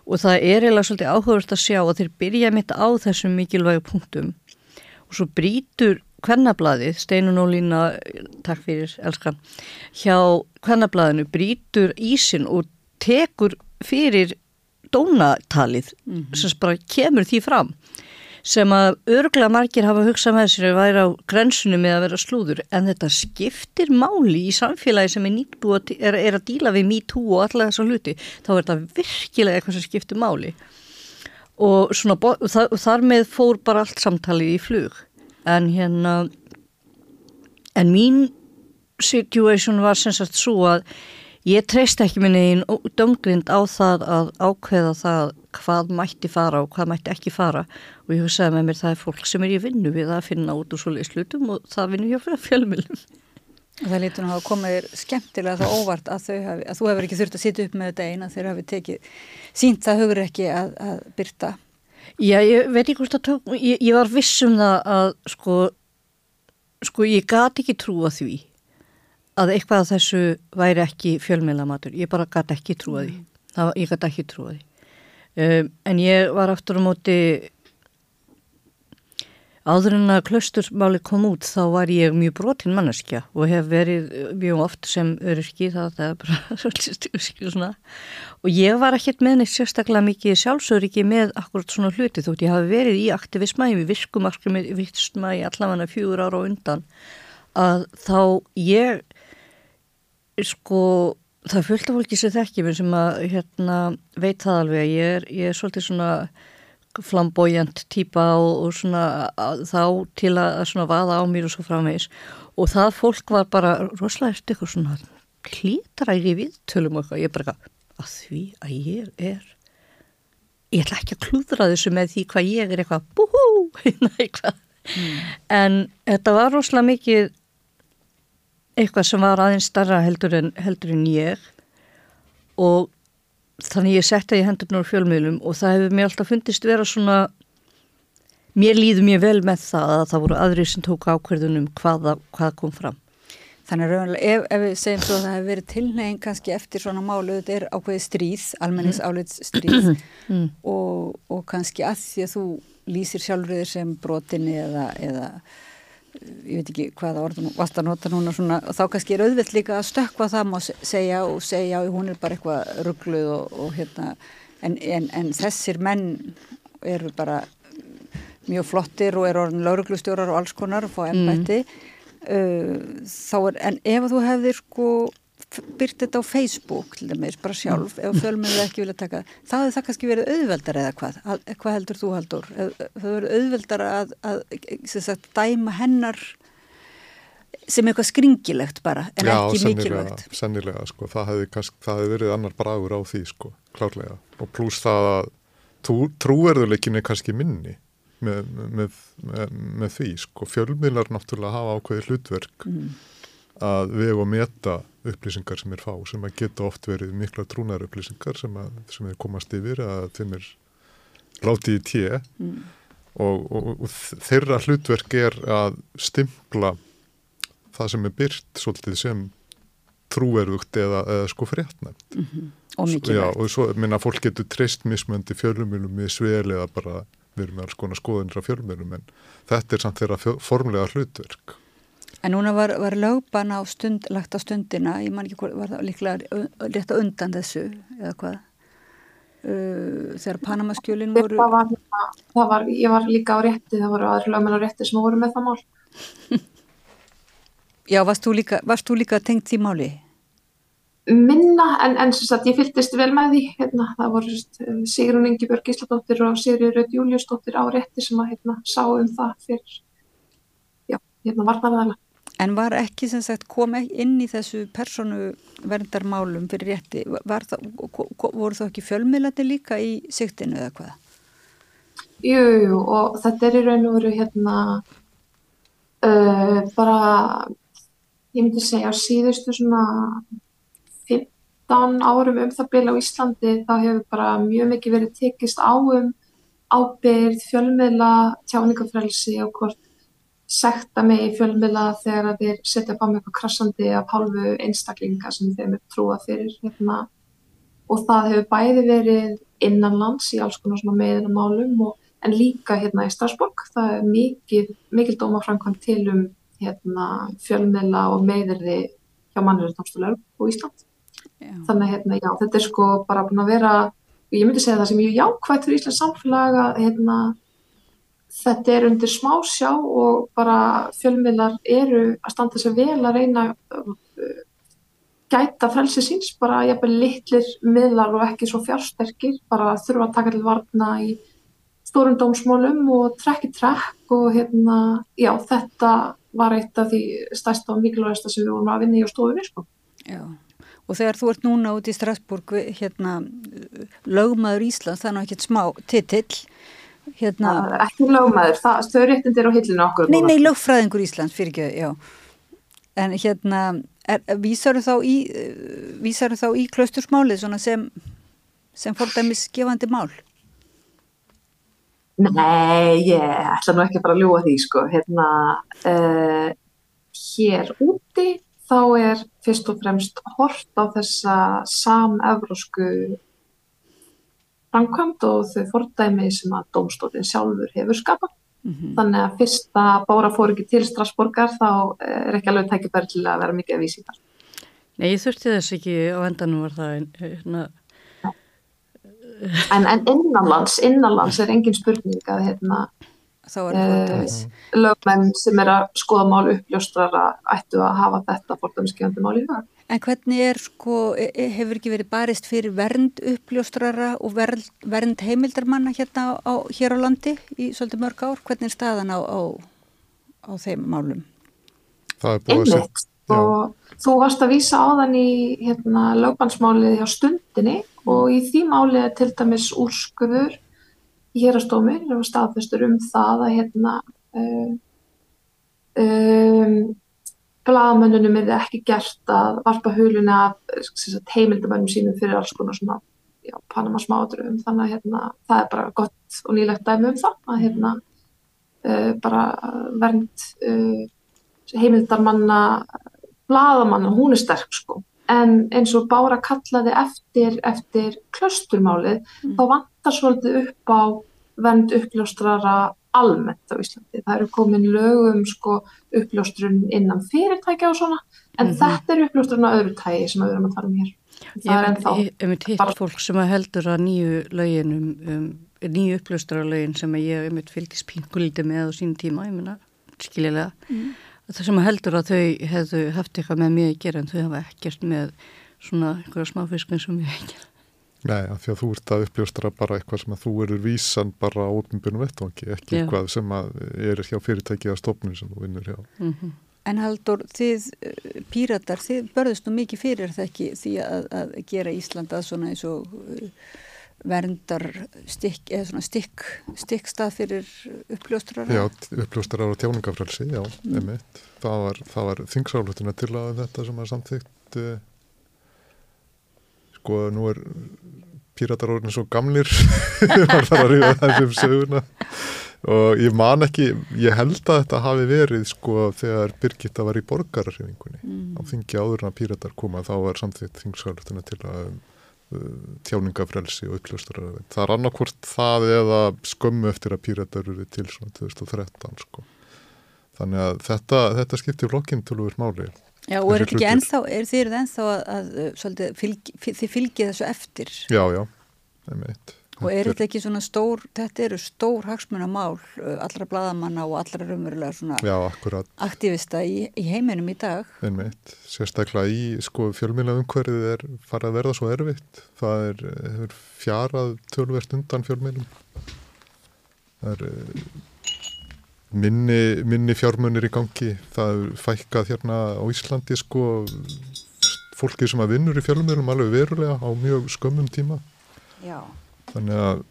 og það er eiginlega svolítið áhugast að sjá að þeir byrja mitt á þessum mikilvægu punktum og svo brítur hvernablaðið, Steinun og Lína takk fyrir, elskan hjá hvernablaðinu brítur ísin og tekur fyrir dónatalið mm -hmm. sem bara kemur því fram sem að örgla margir hafa hugsað með sér að væri á grensunum með að vera slúður. En þetta skiptir máli í samfélagi sem er nýttbúið er, er að díla við me too og alla þessa hluti. Þá er þetta virkilega eitthvað sem skiptir máli. Og svona, þar, þar með fór bara allt samtalið í flug. En hérna en mín situation var sem sagt svo að Ég treyst ekki minni einn dömgrind á það að ákveða það hvað mætti fara og hvað mætti ekki fara og ég hugsaði með mér það er fólk sem er í vinnu við að finna út úr svolítið slutum og það vinnur hjá fjölmjölum. Það lítur nú að koma þér skemmtilega þá óvart að, hafi, að þú hefur ekki þurft að sitja upp með þetta eina þegar hafi tekið sínt það hugur ekki að, að byrta. Já, ég veit ekki hvort að tók, ég, ég var vissum það að sko, sko ég gati ekki trúa því að eitthvað af þessu væri ekki fjölmiðlamatur, ég bara gæti ekki trúa því, mm. það, ég gæti ekki trúa því um, en ég var aftur á móti áður en að klausturmáli kom út þá var ég mjög brotinn manneskja og hef verið mjög oft sem öryrki það, það er bara [laughs] svolítið svona. Og ég var ekkert með neitt sérstaklega mikið sjálfsöryggi með akkurat svona hluti þótt ég hafi verið í aktivismæði við virkumarkmi, virksmæði allavega fjögur ára og undan að þá ég sko það er fullt af fólki sem þekki mér sem að hérna, veit það alveg ég er, ég er svolítið svona flambójant týpa og, og svona að, þá til að svona vaða á mér og svo framvegis og það fólk var bara rosalega eftir eitthvað svona hlítræri viðtölum og eitthvað, ég bara að því að ég er ég ætla ekki að klúðra þessu með því hvað ég er eitthvað búhú [laughs] eitthvað. Mm. en þetta var rosalega mikið eitthvað sem var aðeins starra heldur en, heldur en ég og þannig ég setta í hendurna úr fjölmiðlum og það hefur mér alltaf fundist vera svona mér líður mér vel með það að það voru aðrið sem tók ákverðunum hvaða, hvað kom fram. Þannig að ef, ef við segjum svo að það hefur verið tilnegin kannski eftir svona málu, þetta er ákveði stríð, almennis mm. áleitt [clears throat] stríð mm. og, og kannski að því að þú lýsir sjálfröður sem brotinni eða, eða ég veit ekki hvaða orðum varst að nota núna svona, þá kannski er auðvilt líka að stökka það má segja og segja og hún er bara eitthvað ruggluð og, og hérna en, en, en þessir menn eru bara mjög flottir og eru orðin lauruglustjórar og alls konar og fá ennbætti mm. uh, þá er, en ef þú hefðir sko byrt þetta á Facebook til dæmis, bara sjálf ef fjölmjölu ekki vilja taka. Þá hefur það kannski verið auðveldar eða hvað? Hvað heldur þú Haldur? Það verið auðveldar að, að sagt, dæma hennar sem eitthvað skringilegt bara en Já, ekki mikilvægt. Já, sennilega, sko, það hefði, það verið annar bragur á því, sko, klárlega. Og pluss það að trúverðuleikin er kannski minni með, með, með, með því, sko. Fjölmjölar náttúrulega hafa ákveði hlutverk mm. Að vega og meta upplýsingar sem er fá sem að geta oft verið mikla trúnar upplýsingar sem, að, sem er komast yfir að þeim er látið í tíu mm. og, og, og þeirra hlutverk er að stimpla það sem er byrt svolítið sem trúverðugt eða, eða sko fréttnæmt mm -hmm. og mikilvægt Já, og svo, minna, fólk getur treyst mismöndi fjölumilum í sveli eða bara við erum með alls konar skoðinra fjölumilum en þetta er samt þeirra formlega hlutverk En núna var, var lögban á stund, lagt á stundina, ég man ekki hvað, var það líklega rétt að undan þessu eða hvað? Uh, þegar Panamaskjölinn voru... Það var, það var, ég var líka á rétti, það voru aðri lögmenn á rétti sem voru með það mál. [laughs] Já, varst þú líka, varst þú líka tengt því máli? Minna, en, en sagt, ég fylgist vel með því, hérna, það voru Sigrun Ingebjörg Gísladóttir og Sigri Rödd Júliusdóttir á rétti sem að hérna, sá um það fyrir, já, hérna varnaræðala. En var ekki sem sagt komið inn í þessu personu verndarmálum fyrir rétti, það, voru þá ekki fjölmiðlandi líka í sigtinu eða hvað? Jú, jú, og þetta er í raun og veru hérna uh, bara, ég myndi segja á síðustu svona 15 árum um það byrja á Íslandi þá hefur bara mjög mikið verið tekist á um ábyrð, fjölmiðla, tjáningafrelsi og hvort sekta mig í fjölmila þegar þeir setja fram eitthvað krassandi af hálfu einstaklinga sem þeim er trúað fyrir hérna. og það hefur bæði verið innanlands í alls konar meðin og málum og, en líka hérna í Strasbourg það er mikil, mikil dómaframkvæm til um hérna, fjölmila og meðirði hjá mannverðarnámslulegur og Ísland Já. þannig hérna já þetta er sko bara búin að vera ég myndi segja það sem mjög jákvægt fyrir Íslands samfélag að hérna, þetta er undir smá sjá og bara fjölmiðlar eru að standa sér vel að reyna uh, gæta frelsi síns, bara jafnveg litlir miðlar og ekki svo fjársterkir, bara þurfa að taka til varna í stórum dómsmólum og trekki trekk og hérna, já, þetta var eitt af því stærsta og mikilvægsta sem við vorum að vinna í á stofunni, sko. Já, og þegar þú ert núna út í Strasburg, hérna, lögmaður Íslands, þannig að ekki smá titill, hérna... Ekki lögmaður, það, þau réttindir á hillinu okkur. Nei, nei, lögfræðingur Íslands, fyrir ekki, já. En hérna, vísaru þá í, vísaru þá í klaustursmálið svona sem, sem fordæmis gefandi mál? Nei, ég ætla nú ekki bara að ljúa því sko. Hérna, uh, hér úti þá er fyrst og fremst hort á þessa samevrósku framkvæmt og þau fordæmi sem að domstólinn sjálfur hefur skapað. Mm -hmm. Þannig að fyrst að bára fór ekki til Strasborgar þá er ekki alveg tækifæri til að vera mikið að vísi þar. Nei, ég þurfti þess ekki á endanum var það hérna en, en innanlands, innanlands er engin spurning að hérna, eh, lögmenn sem er að skoða mál uppljóstrara ættu að hafa þetta fordæmiskefandi mál í það. En hvernig er sko, e, e, hefur ekki verið barist fyrir vernd uppljóstrara og vernd, vernd heimildarmanna hérna á, hér á landi í svolítið mörg ár? Hvernig er staðan á, á, á þeim málum? Það er búið að setja. Og þú varst að vísa á þann í hérna, lögbannsmálið hjá stundinni og í því máli er til dæmis úrskurður í hérastómi sem staðfestur um það að hérna um, um, blagamönnunum er ekki gert að varpa huluna heimildamönnum sínum fyrir alls konar svona Panama smáadröfum þannig að hérna, það er bara gott og nýlegt dæmi um það að hérna uh, bara vernd uh, heimildarmanna blagamanna, hún er sterk sko en eins og Bára kallaði eftir, eftir klösturmálið mm. þá vantar svolítið upp á vend uppljóstrara almennt á Íslandi. Það eru komin lögum sko uppljóstrun innan fyrirtækja og svona en mm -hmm. þetta er uppljóstrun á öðru tægi sem við erum að tala um hér. Það er ennþá. Ég hef hitt fólk sem heldur að nýju löginum, um, nýju uppljóstrara lögin sem ég hef mitt fylgis pinguldi með á sín tíma, ég minna, skiljilega. Mm það sem heldur að þau hefðu haft eitthvað með mig að gera en þau hafa ekkert með svona einhverja smáfiskun sem ég ekki Nei, af því að þú ert að uppljóstra bara eitthvað sem að þú erur vísan bara á ópenbjörnum vettvangi, ekki Já. eitthvað sem að er hjá fyrirtæki eða stofnun sem þú vinnur hjá. Mm -hmm. En Haldur, þið eh, píratar, þið börðust nú mikið fyrir það ekki því að, að gera Íslanda svona eins og uh, verndar stykk eða svona stykk stykkstað fyrir uppljóstrar Já, uppljóstrar og tjáningafrælsi já, mm. emitt það var, var þingsálutuna til að þetta sem er samþygt uh, sko, nú er píratarórnir svo gamlir. Var [laughs] það að ríða þessum söguna. Og ég man ekki ég held að þetta hafi verið sko þegar Birgitta var í borgararhefingunni mm. á þingi áður en að píratar koma þá var samþygt þingsálutuna til að tjáningafrelsi og uppljóstur það er annarkvort það eða skömmu eftir að píratar eru til svona 2013 sko. þannig að þetta, þetta skiptir flokkinn tölur máli Já og er ekki ennþá, er þið ennþá að, að svolítið, fylg, þið fylgið þessu eftir Já, já, það er meitt Og er þetta ekki svona stór, þetta eru stór hagsmunamál allra bladamanna og allra raunverulega svona Já, aktivista í, í heiminum í dag. Einmitt, sérstaklega í sko fjölmjöla umhverfið er farið að verða svo erfitt. Það er, er fjarað tölverst undan fjölmjölum. Það er minni, minni fjármunir í gangi. Það er fækkað hérna á Íslandi sko fólkið sem að vinnur í fjölmjölum alveg verulega á mjög skömmum tíma. Já þannig að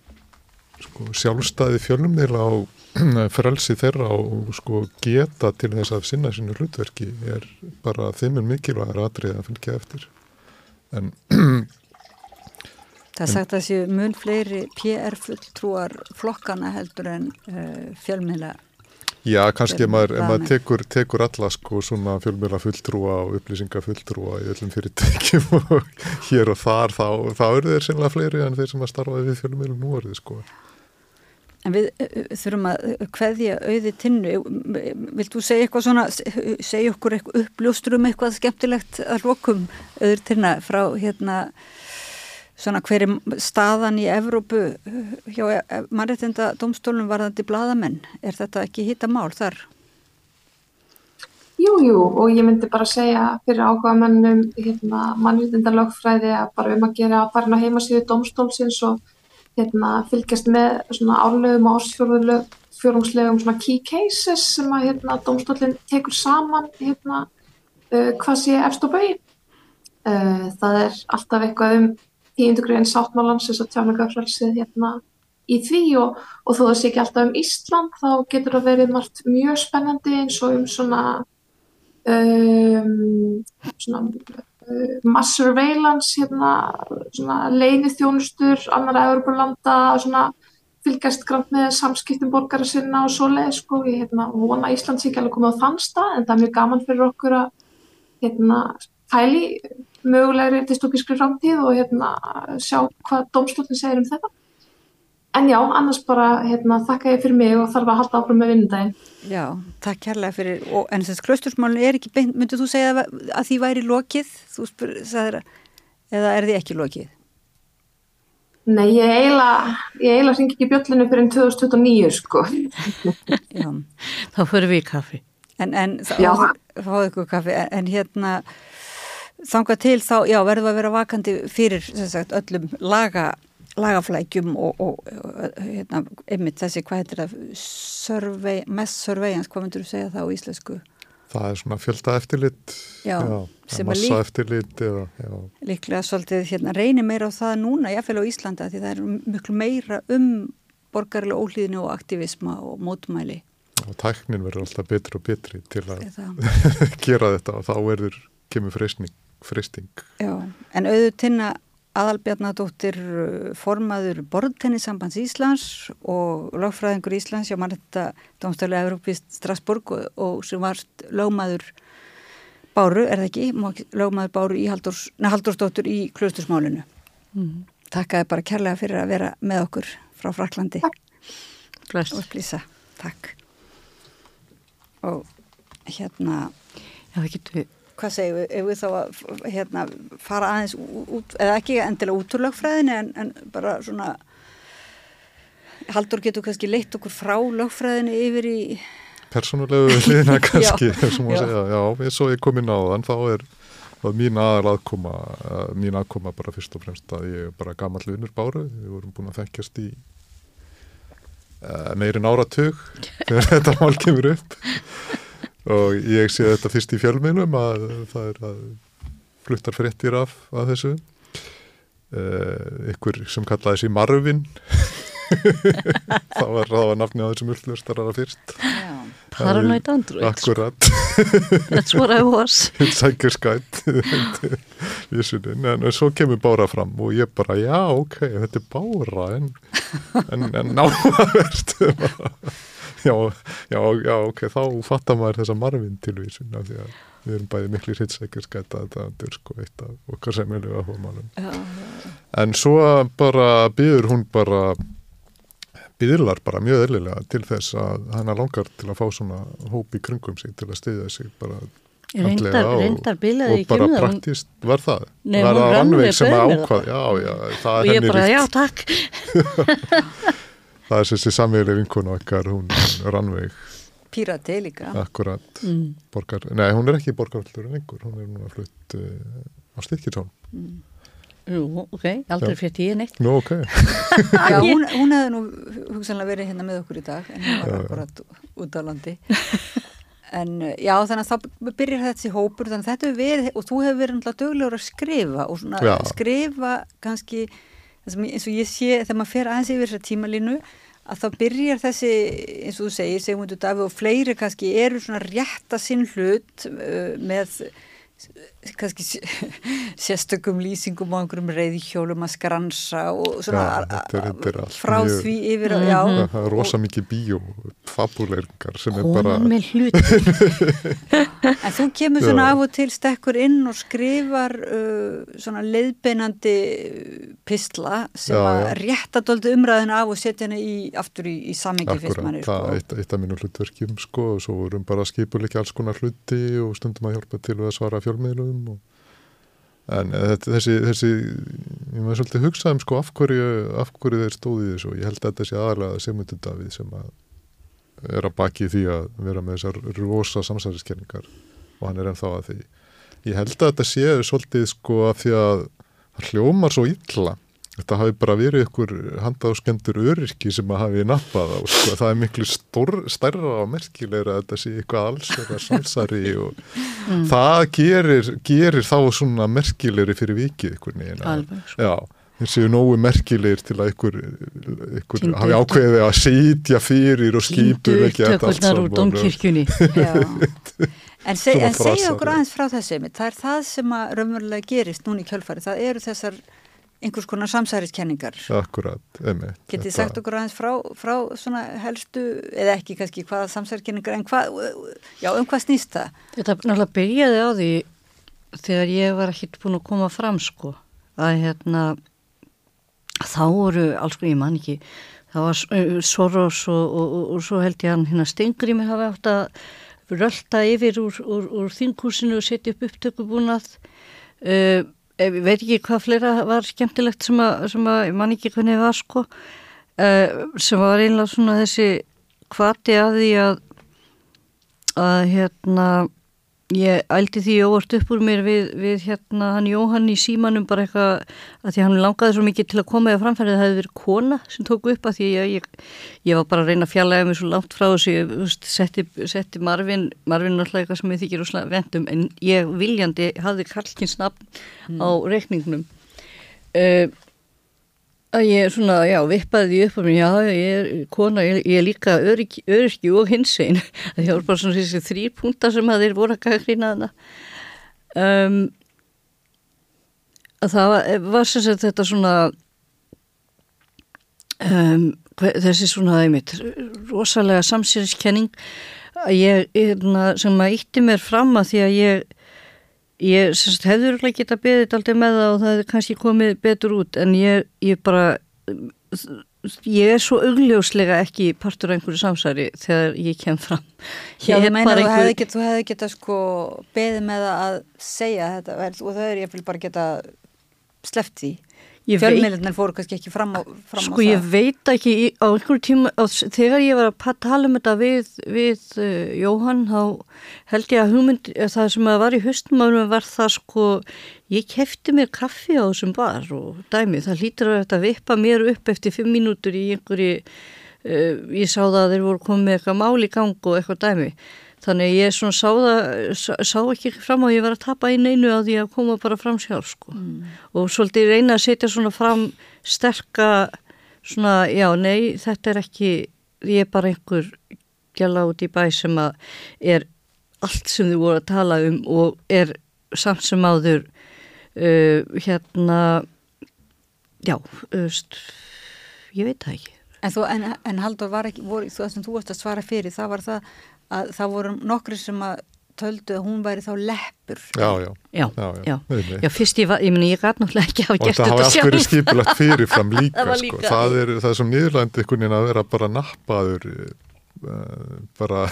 sko, sjálfstæði fjölumnila á [clears throat] frelsi þeirra og sko, geta til þess að sinna sinu hlutverki er bara þeimur mikilvægur aðrið að fylgja eftir en Það sagt að þessi mun fleiri PR fulltrúar flokkana heldur en uh, fjölmila Já, kannski ef maður, maður tekur, tekur alla sko svona fjölmjöla fulltrúa og upplýsinga fulltrúa í öllum fyrirtækjum [laughs] og hér og þar þá, þá eru þeir sennilega fleiri en þeir sem að starfa við fjölmjölu nú orðið sko. En við þurfum að hveðja auði tinnu, vilt þú segja eitthvað svona, segja okkur eitthvað uppljóstur um eitthvað skemmtilegt að lokum auður tinna frá hérna svona hverju staðan í Evrópu uh, hjá e- mannréttinda domstólunum varðandi bladamenn. Er þetta ekki hitta mál þar? Jú, jú, og ég myndi bara segja fyrir áhuga mennum hérna, mannréttinda lögfræði að bara um að gera að fara á heimasíðu domstólsins og hérna, fylgjast með svona árlegum og ásfjórungslegum svona key cases sem að hérna, domstólinn tekur saman uh, hvað sé og bau. Uh, það er alltaf eitthvað um tíundugriðin sáttmálans þess að tjáningafrælsið hérna í því og, og þó það sé ekki alltaf um Ísland þá getur það verið margt mjög spennandi eins og um svona, um, svona uh, mass surveillance hérna, leini þjónustur annara Európa-landa svona fylgjast grann með samskiptum borgara sinna og svo leið sko, ég hérna, vona Ísland sé ekki alveg komið á þann stað en það er mjög gaman fyrir okkur að hérna, fæli mögulegri dystopískri framtíð og hérna, sjá hvað domstólinn segir um þetta. En já, annars bara hérna, þakka ég fyrir mig og þarf að halda áfram með vinnundaginn. Já, takk kærlega fyrir, og, en þess að klöstursmálun er ekki beint, myndið þú segja að því væri lokið, þú spyr, sagðir, eða er því ekki lokið? Nei, ég eiginlega, ég eiginlega syngi ekki bjöllinu fyrir 2029, sko. [laughs] Já, þá fyrir við í kaffi. En, en þá fáðu ykkur kaffi, en, en hérna, þangað til þá, já, verðum að vera vakandi fyrir sagt, öllum laga, lagaflækjum og, og, og hérna, einmitt þessi, hvað heitir það, survey, mess surveillance, hvað myndur þú segja það á íslensku? Það er svona fjölda eftirlit, já, já massa lík, eftirlit já. Líklega svolítið, hérna, reynir meira á það núna, jáfnveil á Íslanda, því það er miklu meira um borgarlega ólíðinu og aktivisma og mótmæli. Og tæknin verður alltaf betri og betri til að [laughs] gera þetta og þá verður kemur freysning fristing. Já, en auðvitað aðalbjarnadóttir uh, formaður borðtennisambands Íslands og lögfræðingur Íslands hjá mannetta Dómstæli Európist Strasburg og, og sem var lögmaður Báru, er það ekki? Lögmaður Báru í Haldurs, Haldursdóttur í Klustursmálinu. Mm. Takkaði bara kærlega fyrir að vera með okkur frá Fraklandi. Takk. Og plýsa, takk. Og hérna... Já, það getur við hvað segjum við, ef við þá að hérna, fara aðeins út, eða ekki endilega út úr lögfræðinu en, en bara svona Haldur getur kannski leitt okkur frá lögfræðinu yfir í Personulegu liðina [laughs] kannski já, segja, já, eins og ég kom inn á þann þá er mín aðal aðkoma mín aðkoma bara fyrst og fremst að ég er bara gammal vinnur báru, við vorum búin að þekkjast í uh, meirin áratug [laughs] þegar þetta mál kemur upp og ég sé þetta fyrst í fjölmiðlum að það er að fluttar fréttir af að þessu. Uh, ykkur sem kallaði þessi Marvin. Það var, var nafni á þessum upplöstarara fyrst. Paranoid Android Akkurat. That's what I was. [laughs] Sækir skætt [laughs] en svo kemur Bára fram og ég bara já ok, þetta er Bára en, en, en náverst já, já, já, ok, þá fattar maður þessa marfinn tilvísun af því að við erum bæði miklu hitsækir skæta að þetta er sko eitt af okkar semjölu að hómalum en svo bara byður hún bara byðlar bara mjög eðlilega til þess að hana langar til að fá svona hóp í kringum sig til að stiðja sig bara Reyndar, reyndar um það. Og bara praktist var það. Nei, var það rannveg sem ákvað. Já, já, það er henni ríkt. Og ég bara, já, takk. [laughs] [laughs] það er þessi samvegli vinkun okkar, hún rannveg Pírati líka. Akkurat, mm. borgar, nei hún er ekki borgarvöldur en einhver, hún er núna flutt uh, á Styrkirtón mm. Jú, ok, aldrei fyrir tíu neitt Nú, ok. [laughs] Já, hún, [laughs] hún hefði nú hugsanlega verið hérna með okkur í dag en hún var akkurat út á landi. En eh, já, þannig að þá byrjar þessi hópur, þannig að þetta hefur verið og þú hefur verið náttúrulega döglegur að skrifa og svona já. skrifa kannski eins og ég sé þegar maður fer aðeins yfir þessa tímalínu að þá byrjar þessi, eins og þú segir, Sigmundur Davíð og fleiri kannski eru svona rétt að sinn hlut uh, með kannski [laughs] sérstökum lýsingum á einhverjum reyðhjólum að skransa og svona ja, þetta er, þetta er frá mjög, því yfir mm -hmm. já, það er rosa mikið bíó fabuleirngar sem er bara með hlut [laughs] en þú kemur svona já. af og til stekkur inn og skrifar uh, svona leiðbeinandi pistla sem já, að rétta doldi umræðina af og setja henni í, aftur í, í samingi fyrst manni sko. það er eitt, eitt af mínu hlutverkjum sko og svo vorum bara skipuleiki alls konar hluti og stundum að hjálpa til að svara fjölmiðlum og, en þessi, þessi ég maður svolítið hugsað um sko af hverju, af hverju þeir stóði þessu og ég held að þetta sé aðalega Sigmundur Davíð sem að er að baki því að vera með þessar rosa samsæðiskenningar og hann er ennþá að því. Ég held að þetta sé svolítið sko að því að það hljómar svo illa þetta hafi bara verið ykkur handáskendur öryrki sem að hafi nappað á sko. það er miklu stór, stærra og merkilegra að þetta sé eitthvað alls eitthvað samsari og mm. það gerir, gerir þá svona merkilegri fyrir vikið ykkur neina sko. þeir séu nógu merkilegir til að ykkur, ykkur hafi ákveðið að sitja fyrir og skýpur ekki þetta allt saman en, seg, en segja okkur aðeins frá þessu það er það sem að raunverulega gerist núni í kjölfari, það eru þessar einhvers konar samsæriskenningar. Akkurat, emi Getið sagt okkur aðeins frá, frá svona helstu eða ekki kannski hvaða samsæriskenningar en hvað, já um hvað snýst það? Þetta náttúrulega byrjaði á því þegar ég var ekki búin að koma fram sko að hérna þá voru alls konar, ég man ekki það var uh, Soros og, og, og, og svo held ég hann hérna Stengri mér hafa átt að rölda yfir úr, úr, úr þingúsinu og setja upp upptökubúnað. Uh, ég veit ekki hvað fleira var skemmtilegt sem að, sem að ég man ekki hvernig var sko. Uh, sem var einlega svona þessi kvati að því að að hérna Ég ældi því óvart upp úr mér við, við hérna hann Jóhann í símanum bara eitthvað að því hann langaði svo mikið til að koma eða framfærið að það hefði verið kona sem tóku upp að því ég, ég, ég var bara að reyna að fjallega mig svo langt frá þessu, ég veist, setti, setti Marvin, Marvin alltaf eitthvað sem ég þykir úr vendum en ég viljandi hafði Karlkins nafn mm. á reikningnum. Uh, ég svona, já, vippaði því upp og mér, já, ég er kona, ég, ég er líka öryggi, og hinsvein það [laughs] var bara svona þessi þrý púnta sem að þeir voru að gaggrina þarna um, að það var, var sem sagt þetta svona um, þessi svona einmitt, rosalega samsýriskenning að ég, hérna, sem að ítti mér fram að því að ég Ég semst, hefður ekki geta beðið alltaf með það og það hefði kannski komið betur út en ég, ég bara ég er svo augljóslega ekki partur af einhverju samsæri þegar ég kem fram. Já, þú meina þú hefði geta, geta sko beðið með að segja þetta og það er ég vil bara geta sleft því fjölmiðlunar fóru kannski ekki fram á, fram sko á það. Sko ég veit ekki á einhverjum tíma, á, þegar ég var að tala um þetta við, við uh, Jóhann þá held ég að hugmynd það sem að var í höstumafnum var það sko ég kefti mér kaffi á þessum bar og dæmi, það hlýtur að þetta vippa mér upp eftir fimm mínútur í einhverju uh, ég sá það að þeir voru komið eitthvað mál í gang og eitthvað dæmi Þannig ég svona sá, það, sá ekki fram á að ég var að tapa einu einu á því að koma bara fram sjálf sko. Mm. Og svolítið reyna að setja svona fram sterka svona, já, nei, þetta er ekki, ég er bara einhver gjala út í bæ sem að er allt sem þið voru að tala um og er samt sem áður uh, hérna, já, öst, ég veit það ekki. En, þú, en, en Haldur var ekki, voru, þú, þú varst að svara fyrir, það var það að það voru nokkri sem að töldu að hún væri þá leppur. Já, já, já, já, já. já. Fyrst ég var, ég meni ég gæti náttúrulega ekki að hafa gert þetta sjálf Og það hafa allt verið skipilagt [laughs] fyrirfram líka, það, líka. Sko. það er það er svo nýðurlændi einhvern veginn að vera bara nappaður uh, bara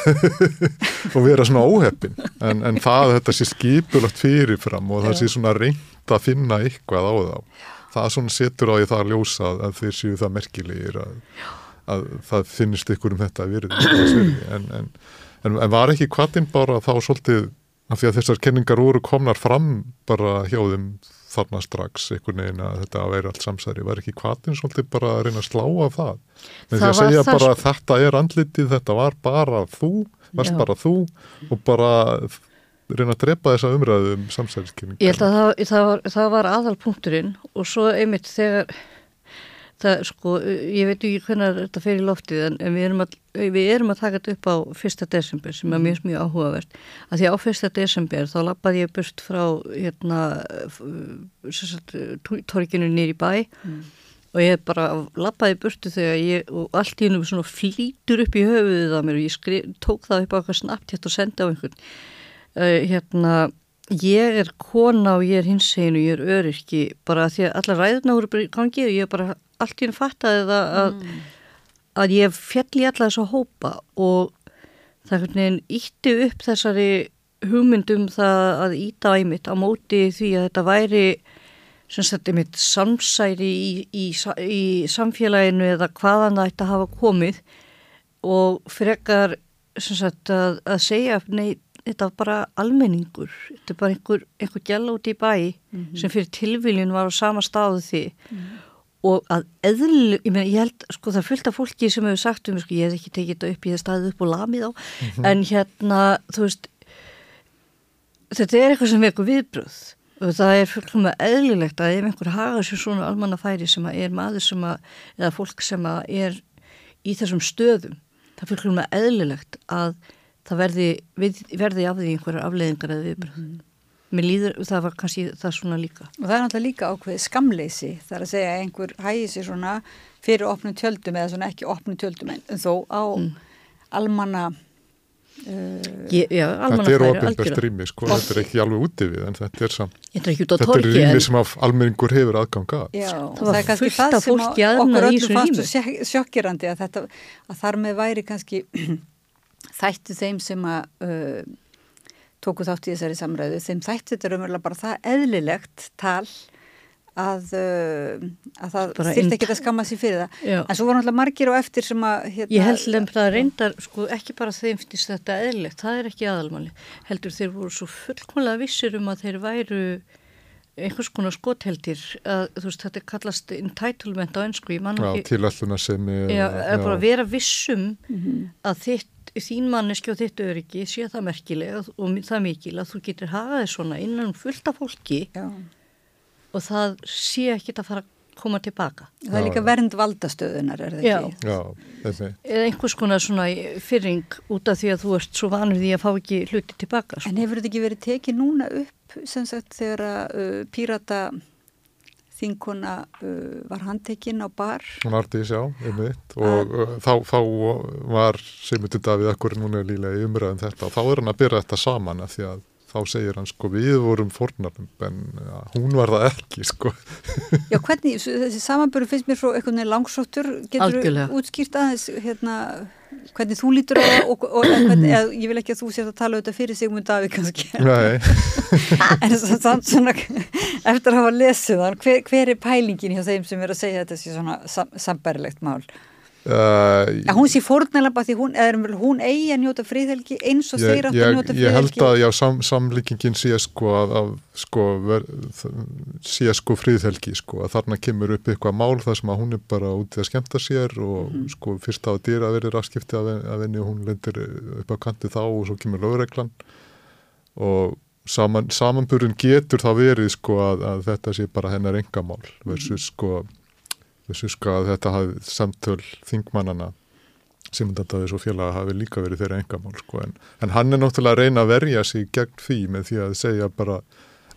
[laughs] og vera svona óheppin en, en það þetta sé skipilagt fyrirfram og það sé svona reynd að finna eitthvað á þá. Það svona setur á því það að ljósa að þeir séu það merkilegir að, að það finnist ykkur um þetta að verið en, en En, en var ekki kvartinn bara þá svolítið af því að þessar kenningar voru komnar fram bara hjá þeim þarna strax einhvern veginn að þetta að vera allt samsæri? Var ekki kvartinn svolítið bara að reyna að slá af það? Með því að segja bara að þetta er andlitið, þetta var bara þú varst Já. bara þú og bara reyna að drepa þessa umræðu um samsæriskenningar. Ég held að það, það, var, það var aðalpunkturinn og svo einmitt þegar það sko, ég veit ekki hvernig þetta fer í loftið en, en við, erum að, við erum að taka þetta upp á fyrsta desember sem er mjög mjög áhugavert. Að því á fyrsta desember þá lappaði ég burt frá hérna torginu nýri bæ. Mm. og ég bara lappaði burtu þegar ég og allt í hennum svona flýtur upp í höfuðið að mér og ég skri, tók það upp á eitthvað snabt hérna og senda á einhvern. Uh, hérna ég er kona og ég er hins og ég er öryrki bara því að alla ræðuna voru gangi og ég bara allt í hún fattaði það að, mm. að ég fjall í alla þess að hópa og það ítti upp þessari hugmyndum það að íta æmitt á móti því að þetta væri sem sagt einmitt samsæri í, í, í samfélaginu eða hvaðan það ætti að hafa komið og frekar sem sagt að, að segja nei, þetta var bara almenningur þetta er bara einhver, einhver gæla út í bæ mm -hmm. sem fyrir tilviljun var á sama stáðu því mm -hmm. Og að eðl, ég, meni, ég held sko það fylgta fólki sem hefur sagt um sko, ég hef ekki tekið þetta upp, ég hef staðið upp og lamið á mm -hmm. en hérna þú veist þetta er eitthvað sem vekur viðbröð og það er fullkomlega eðlilegt að ef einhver haga sér svona almannafæri sem að er maður sem að, eða fólk sem að er í þessum stöðum það er fullkomlega eðlilegt að það verði, við, verði af því einhverjar afleiðingar eða viðbröð. Mm. Mér líður, það var kannski það svona líka. Og það er náttúrulega líka ákveð skamleysi. Það er að segja að einhver hægir sér svona fyrir opnum tjöldum eða svona ekki opnum tjöldum en þó á mm. almanna uh, Ég, já, Þetta er ofinbært rými, sko, þetta er ekki alveg úti við en þetta er samt, þetta er, er rými sem almenningur hefur aðgang að. Já, það var það fullt af fólki aðnað í þessu rými. Okkur öllum fannst sjokkirandi að þetta, að þar með væri kannski [clears throat] þættu þeim sem að uh, tóku þátt í þessari samræðu, þeim þættu þetta raunverulega bara það eðlilegt tal að, að það þurfti ekki að skamma sér fyrir það. Já. en svo var náttúrulega margir og eftir sem að hérna, Ég held lefn það reyndar, sko, ekki bara þeim finnst þetta eðlilegt, það er ekki aðalmáli heldur þeir voru svo fullkomlega vissir um að þeir væru einhvers konar skotheldir að þú veist þetta kallast entitlement á ennsku Já, til alluna sem er Já, já. bara vera vissum mm -hmm. að þitt þín manneski og þitt öryggi sé það merkilega og það mikil að þú getur hagaði svona innan fullta fólki Já. og það sé ekki að fara að koma tilbaka. Það er líka vernd valdastöðunar, er það ekki? Já, þetta er. Eða einhvers konar svona fyrring út af því að þú ert svo vanur því að fá ekki hluti tilbaka. Sko. En hefur þetta ekki verið tekið núna upp sem sagt þegar að uh, pírata þinkona uh, var handtekinn á bar. Hún artið sjá, einmitt, og uh, þá, þá var Simundur Davíð akkur núna lílega í umræðin þetta og þá er hann að byrja þetta saman að því að þá segir hann sko við vorum fornarum en ja, hún var það ekki sko. [laughs] Já hvernig, þessi samanböru finnst mér svo eitthvað langsóttur, getur þú útskýrt aðeins hérna hvernig þú lítur á það og, og hvernig, eða, ég vil ekki að þú sér að tala auðvitað fyrir Sigmund Davíð kannski. [laughs] En samt svona eftir að hafa lesið hann hver, hver er pælingin hjá þeim sem er að segja þetta sé svona sam, sambærilegt mál Uh, hún sé fórnælamba því hún, eða hún eigi að njóta fríðhelgi eins og þeir átt að njóta fríðhelgi ég held að já, sam, samlíkingin sé sko að, að sko, ver, sé sko fríðhelgi sko að þarna kemur upp eitthvað mál þar sem að hún er bara út í að skemta sér og mm. sko fyrst á að dýra að veri rafskipti af henni og hún lendir upp á kanti þá og svo kemur lögreglan. Og saman, samanburun getur það verið sko að, að þetta sé bara hennar engamál versus sko þessu sko að þetta hafi samtöl þingmannana sem þetta svo félaga hafi líka verið þeirra engamál sko en, en hann er náttúrulega að reyna að verja sig gegn því með því að segja bara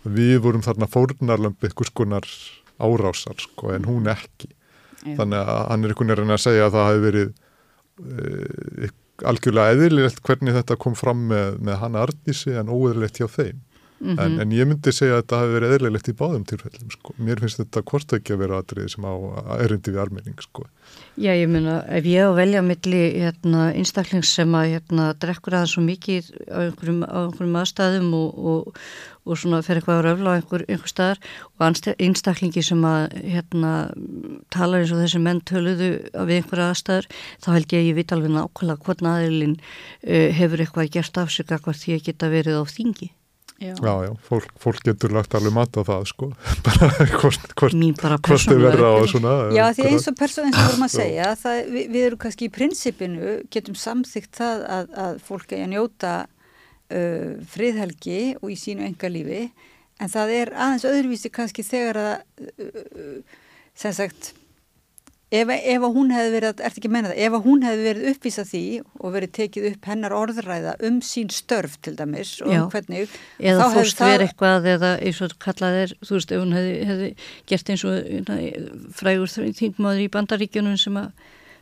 við vorum þarna fórnarlömp ykkur skonar árásar sko en hún ekki Já. þannig að hann er einhvern veginn að segja að það hafi verið e, algjörlega eðlilegt hvernig þetta kom fram með, með hann Arnísi en óeðlilegt hjá þeim Mm -hmm. en, mhm. en ég myndi segja að þetta hafi verið eðlilegt í báðum tilfellum sko. mér finnst þetta hvort ekki að vera aðrið sem á erindi við almenning sko. Já ég myna ef ég á velja milli hérna, einstaklings sem að hérna, drekkur aðeins svo mikið á einhverjum, á einhverjum aðstæðum og, og, og svona fer eitthvað að röfla á einhver, einhver staðar og einstaklingi sem að hérna, talar eins og þessi menn töluðu við einhverja aðstæður þá held ég að ég veit alveg nákvæmlega hvern aðeilin uh, hefur eitthvað gert af sig hvað því að geta verið á þingi Já, já, já fólk, fólk getur lagt alveg mat á það sko, [laughs] bara hvort, hvort þau verða á svona. Já, því eins og persónu eins og vorum að segja, það, við, við erum kannski í prinsipinu, getum samþygt það að, að fólk eigi að njóta uh, friðhelgi og í sínu enga lífi, en það er aðeins öðruvísi kannski þegar að, uh, uh, sem sagt, Ef, ef hún hefði verið, ert ekki að menna það, ef hún hefði verið uppvísað því og verið tekið upp hennar orðræða um sín störf til dæmis og um hvernig eða fórst það... verið eitthvað eða eins og kallað er, þú veist, ef hún hefði, hefði gert eins og frægur þingmaður í bandaríkjunum sem að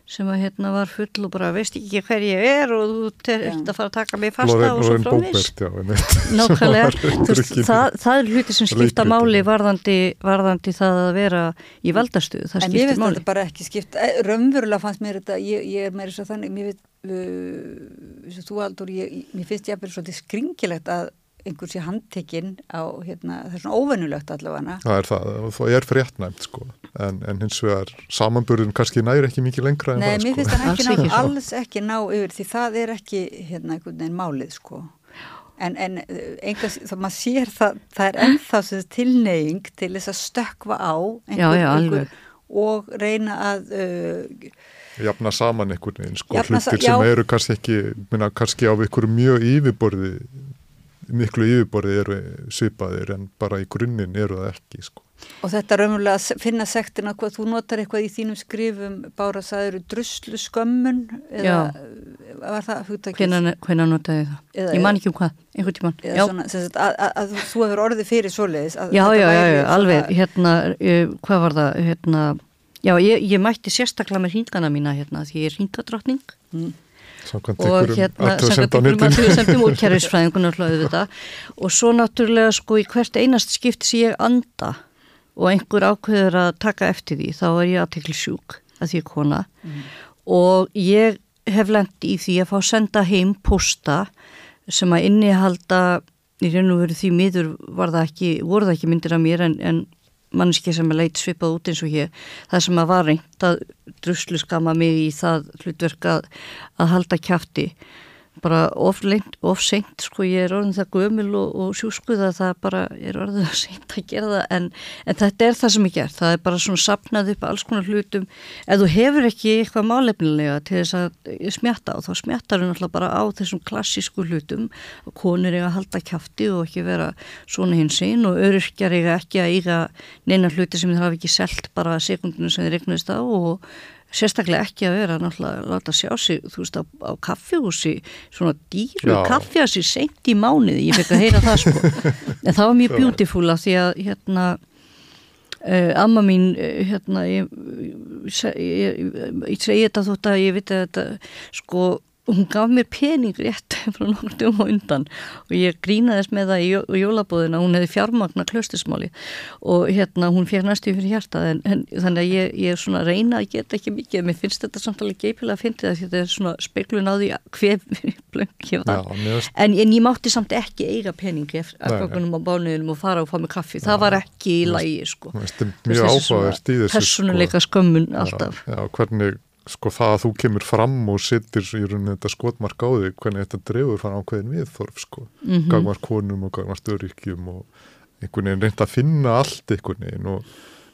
sem að hérna var full og bara veist ekki hver ég er og þú ert að fara að taka mig fasta Loren, og svo frá Bóbert, viss já, einmitt. [laughs] Nákvæmlega, veist, það, það er hluti sem skipta Leikritinu. máli varðandi, varðandi það að vera í valdastuð, það En mér skiptir finnst máli. þetta bara ekki skipt, eh, raunverulega fannst mér þetta, ég, ég er meira svo þannig, mér finnst, uh, þú Aldur, ég, mér finnst ég að vera svolítið skringilegt að einhver sé handtekinn á, hérna, það er svona óvennulegt allavega. Það er það, og það er fréttnæmt sko, en, en hins vegar samanburðin kannski næri ekki mikið lengra en Nei, það mér sko. finnst hann Alls ekki ná, ekki, sko. alls ekki ná yfir því það er ekki, hérna, einhvern veginn málið, sko. En, en einhvers, þá maður sér það, það er ennþá sem tilneying til þess að stökkva á Já, já, alveg. og reyna að uh, Jafna saman einhvern veginn sko, Jafna hlutir sem já. eru kannski ekki, minna, kannski á einhverju mjög yfirborði, miklu yfirborði eru svipaðir en bara í grunninn eru það ekki sko. Og þetta raunverulega að finna sektina hvað þú notar eitthvað í þínum skrifum Bára sagður druslu skömmun eða var það hugtakið? Hvenær notaði það? Eða- Ég man ekki um hvað, einhvern tíman eða Já, svona, sem sagt, að, að, að þú hefur orðið fyrir svoleiðis að já, já, já, já alveg hérna, uh, hvað var það hérna, já, ég, ég mætti sérstaklega með hringana mína hérna, því ég er hringadrottning Samkvæmt og hérna samkvæmt einhverjum netinu. athugasemdum [laughs] úr kerfisfræðingun og hlöðu þetta og svo náttúrulega sko í hvert einast skipti sem ég anda og einhver ákveður að taka eftir því þá er ég aðtekli sjúk að því kona og ég hef lent í því að fá senda heim posta sem að innihalda í raun og veru því miður það ekki, voru það ekki myndir af mér en, en manneski sem er leit svipað út eins og hér það sem að var reynd að druslu skama mig í það hlutverk að, halda kjafti bara of, lengt, of seint sko ég er orðin það gömul og, og sjúskuða það bara er orðin það seint að gera það. En, en þetta er það sem ég gert. Það er bara svona sapnað upp alls konar hlutum. Ef þú hefur ekki eitthvað málefnilega til þess að smjatta á þá smjattar þú náttúrulega bara á þessum klassísku hlutum. Konur eiga að halda kjafti og ekki vera svona hins einn og öryrkjar eiga ekki að eiga neina hluti sem þeir hafa ekki selt bara sekundinu sem þeir regnast á og sérstaklega ekki að vera náttúrulega að láta sjá sig, þú veist, á, á kaffihúsi svona dýru kaffihúsi seint í mánuði, ég fekk að heyra það sko. [laughs] En það var mjög beautiful af því að hérna uh, amma mín, uh, hérna ég, segi þetta þótt að ég veit að þetta sko hún gaf mér pening rétt [laughs] frá dögum á undan og ég grínaðist með það í jó- í jólabóðina hún hefði fjármagna klöstismáli og hérna hún fér næstu fyrir hjarta en, en þannig að ég, ég er svona að reyna að geta ekki mikið, mér finnst þetta samt alveg geipilega að finna því þetta er svona speklun á því hver [laughs] blöng ég Já, var en, en ég mátti samt ekki eiga pening eftir afgangunum á bánuðinum og fara og fá mig kaffi, það var ekki í lagi sko. þetta mjög veist, þessi svona sko það að þú kemur fram og sittir í rauninni þetta skotmark á þig, hvernig þetta drefur fann ákveðin viðþorf sko, mm. -hmm. gagvart konum og gagvart öryggjum og einhvern veginn reynd að finna allt einhvern veginn og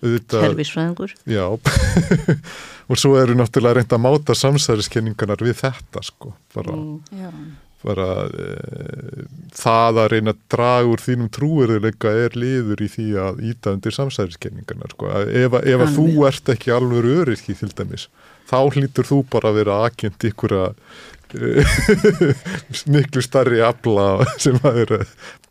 auðvitað, kerfisfræðingur já [laughs] og svo eru náttúrulega reynd að máta samsæriskenningarnar við þetta sko, bara, Já. bara e, það að reyna að draga úr þínum trúverðuleika er liður í því að íta undir samsæriskenningarnar sko, að ef, að- ef að þú ert ekki alveg öryrki til dæmis, þá hlýtur þú bara að vera akjönd ykkur að miklu starri afla sem að eru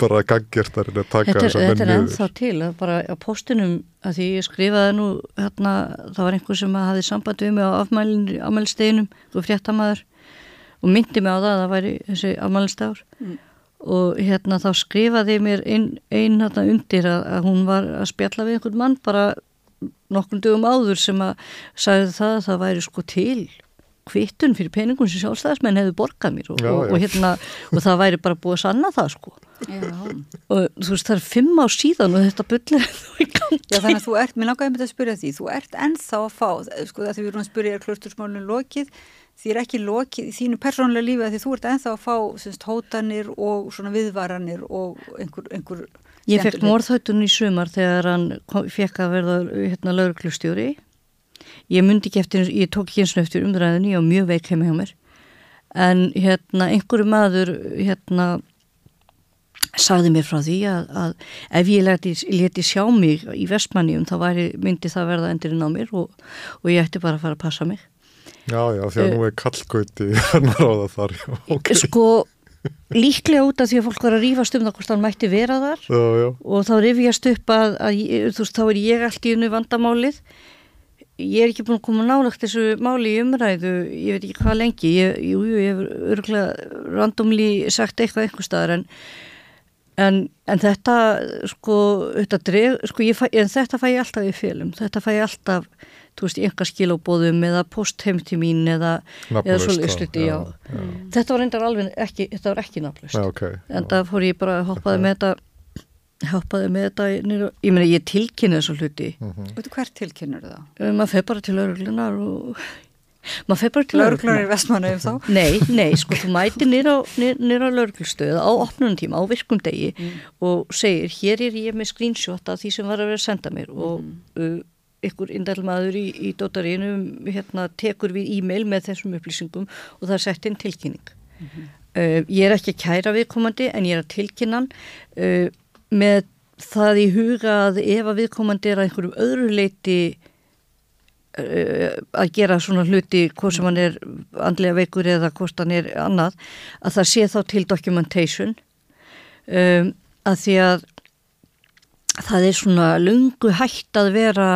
bara gaggertar en að taka Þetta er, þessa þetta menn er ennþá til að bara á postunum að því ég skrifaði nú hérna, það var einhver sem hafði samband við mig á afmælisteginum og fréttamaður og myndi mig á það að það væri þessi afmælistegur og hérna þá skrifaði ég mér einn ein, hérna undir að, að hún var að spjalla við einhvern mann bara nokkrum dögum áður sem að sagði það að það væri sko til kvittun fyrir peningun sem sjálfstæðismenn hefðu borgað mér og, Já, og, já. og, hérna, og það væri bara búið að sanna það sko Já. og þú veist það er fimm á síðan og þetta bullir þú í gangi Já, þannig að þú ert, mér langaði með þetta að spyrja því, þú ert ennþá að fá, sko það því við erum að spyrja er klöstursmálinu lokið, því er ekki lokið í þínu persónulega lífi því þú ert ennþá að fá semst, hótanir og svona viðvaranir og einhver, einhver ég fekk morðhættun í sumar þegar hann kom, fekk að verða hérna lauruglustjóri ég myndi ekki eftir, ég tók ekki eins og eftir umræðinni og mjög veik heima hjá mér. En hérna einhverju maður hérna sagði mér frá því að, að ef ég leti, leti sjá mig í vestmannium þá væri, myndi það verða endurinn á mér og, og ég ætti bara að fara að passa mig. Já, já, því að nú er kallgauti hann [laughs] að ráða þar, já, ok. sko líklega út af því að fólk var að rífast um það hvort hann mætti vera þar. Já, já, og þá rifjast upp að, að þú veist, þá er ég allt í unni vandamálið. Ég er ekki búin að koma nálagt þessu máli í umræðu, ég veit ekki hvað lengi, ég, jú, jú, ég hef örgulega randomli sagt eitthvað einhver staðar en, en, en þetta, sko, þetta, dreg, sko fæ, þetta fæ ég alltaf í félum, þetta fæ ég alltaf, þú veist, einhver skilóbóðum eða postheimti mín eða, eða svolítið sluti, já. já. Þetta var reyndar alveg ekki, þetta var ekki nafnlust, okay, en það fór ég bara að hoppaði okay. með þetta hjálpaði með þetta ég meina ég tilkynna þessu hluti mm -hmm. Veitu hvert tilkynnur það? Um, maður feð bara til lauruglunar og maður feð bara til lauruglunar í vestmannu þá? Nei, nei, sko þú mæti nýra á lauruglustöð á opnunum tíma á virkum degi mm. og segir hér er ég með screenshot af því sem var að vera að senda mér og mm. uh, ykkur indælmaður í, í dótarínu hérna, tekur við e-mail með þessum upplýsingum og það er sett inn tilkynning -hmm. uh, ég er ekki að kæra viðkomandi en ég er að tilkynna uh, með það í huga að ef að viðkomandi er að einhverjum öðru leiti uh, að gera svona hluti hvort sem hann er andlega veikur eða hvort hann er annað að það sé þá til documentation um, að því að það er svona lungu hægt að vera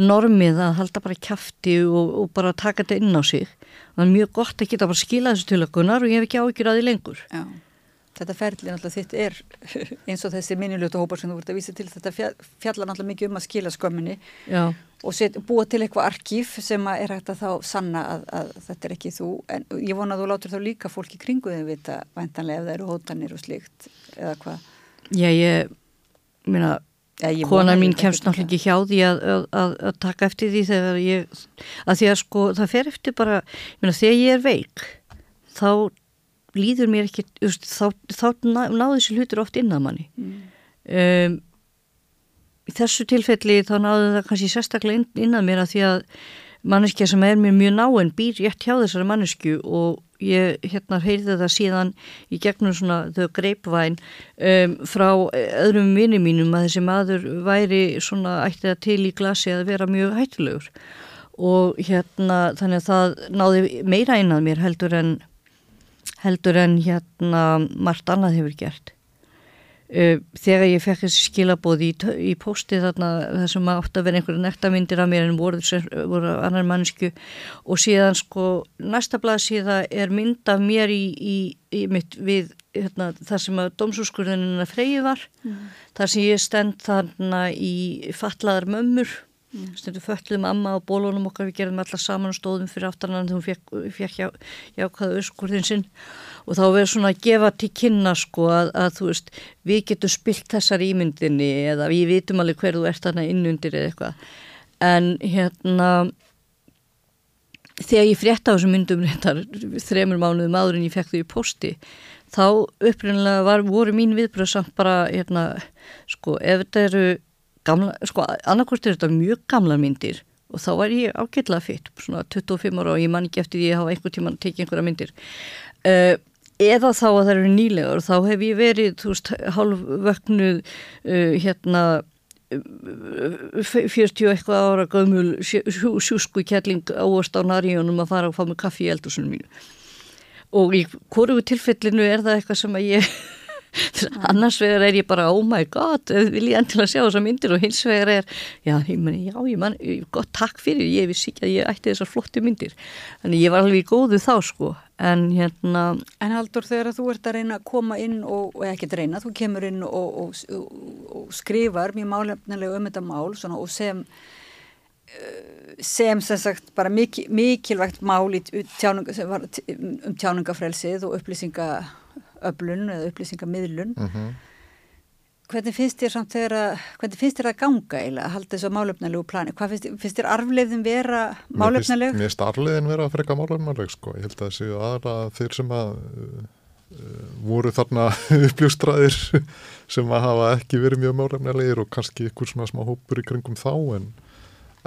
normið að halda bara kæfti og, og bara taka þetta inn á sig. Það er mjög gott að geta bara skila þessu til okkurnar og ég hef ekki ágjur að því lengur. Já. Þetta ferli náttúrulega þitt er [laughs] eins og þessi minnilötu hópar sem þú vart að vísa til þetta fjallar náttúrulega mikið um að skila skömminni Já. og set, búa til eitthvað arkíf sem er hægt að þá sanna að, að þetta er ekki þú. En ég vona að þú látur þá líka fólki kringu þau vita vantanlega ef það eru hótanir og slikt eða hvað. Já ég minna konar mín kemst náttúrulega ekki hjá því að, að, að taka eftir því þegar ég að því að sko það fer eftir bara minna, þegar ég er veik þá líður mér ekki þá, þá náðu þessi hlutur oft inn að manni mm. um, í þessu tilfelli þá náðu það kannski sérstaklega inn, inn að mér að því að manneskja sem er mér mjög náinn býr rétt hjá þessari mannesku og ég hérna heyrði það síðan í gegnum svona þau greipvæn um, frá öðrum vinni mínum að þessi maður væri svona ætti það til í glasi að vera mjög hættilegur og hérna þannig að það náði meira inn að mér heldur en heldur en hérna margt annað hefur gert. Uh, þegar ég fekk þessi skilabóð í, í posti þarna þessum átt að vera einhverja nektarmyndir af mér en voru, voru annar mannsku og síðan sko næsta blað síðan er mynd af mér í, í, í mitt við hérna, það sem að domsúskurðunina freyði var mm. þar sem ég stend þarna í fatlaðar mömmur Mm. stundu föllum amma og bólunum okkar við gerðum allar saman og stóðum fyrir aftanan þegar hún fekk, fekk já, jákvæða öskurðin sinn og þá verður svona að gefa til kynna sko að, að þú veist við getum spilt þessar ímyndinni eða við vitum alveg hver þú ert þarna innundir eða eitthvað. En hérna þegar ég frétta á þessum myndum reyndar þremur mánuðum áður en ég fekk þau í posti þá upprunlega voru mín viðbröð samt bara hérna sko ef þetta eru gamla, sko annarkort er þetta mjög gamla myndir og þá var ég ágætla fitt, svona 25 ára og ég man ekki eftir því að ég hafa einhver tíma tekið einhverja myndir. Uh, eða þá að það eru nýlegar þá hef ég verið, þú veist, halvvöknuð uh, hérna 40 eitthvað ára gömul sjúsku kjalling ávast á narjónum að fara og fá mig kaffi í eldursunum mínu. Og í hverju tilfellinu er það eitthvað sem að ég [laughs] annars vegar er ég bara oh my god, vil ég endilega sjá þessar myndir og hins vegar er, já, ég meni, já, ég man, gott takk fyrir, ég vissi ekki að ég ætti þessar flotti myndir, þannig ég var alveg í góðu þá sko, en hérna En Haldur, þegar þú ert að reyna að koma inn og, og ekki að reyna, þú kemur inn og, og, og skrifar mjög málefnilega um þetta mál svona, og sem sem sem sagt bara mikil, mikilvægt mál í tjáninga, um tjáningafrelsið og upplýsinga öflun eða upplýsingamiðlun mm -hmm. Hvernig finnst þér samt þegar hvernig finnst þér að ganga eiginlega að halda þessu málefnalegu plani, hvað finnst, finnst þér arfleiðin vera málefnaleg? Mér finnst arfleiðin vera að freka málefnaleg sko, ég held að þessu aðra þeir sem að uh, voru þarna [laughs] uppljóstraðir [laughs] sem að hafa ekki verið mjög málefnalegir og kannski ykkur svona smá hópur í kringum þá en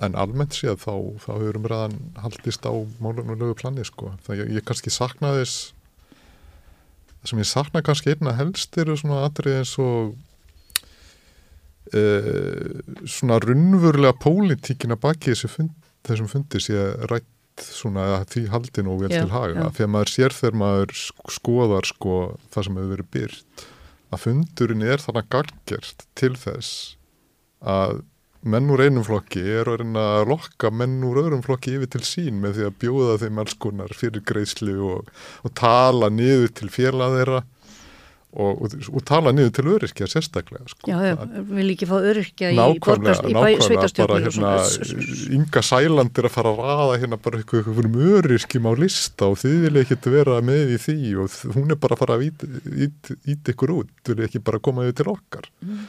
En almennt séð þá, þá hefur umræðan haldist á málunulegu plani sko. Það ég, ég kannski sakna þess það sem ég sakna kannski einna helst eru svona atrið eins og e, svona runnvurlega pólitíkina baki þessu fund, þessum fundir sé rætt svona því haldin og vel já, til haga. þegar maður sér þegar maður skoðar sko það sem hefur verið byrt að fundurinn er þannig gangert til þess að menn úr einum flokki er að reyna að lokka menn úr öðrum flokki yfir til sín með því að bjóða þeim alls konar fyrir greiðslu og, og tala niður til félag þeirra og, og, og tala niður til öryrkja sérstaklega sko. Já, já, vil ekki fá öryrkja í borgast, í sveitastjóknum hérna, Inga Sæland er að fara að raða hérna bara eitthvað, um öryrkjum á lista og þið vilja ekki vera með í því og hún er bara að fara að íta ykkur út, vilja ekki bara koma yfir til okkar mm.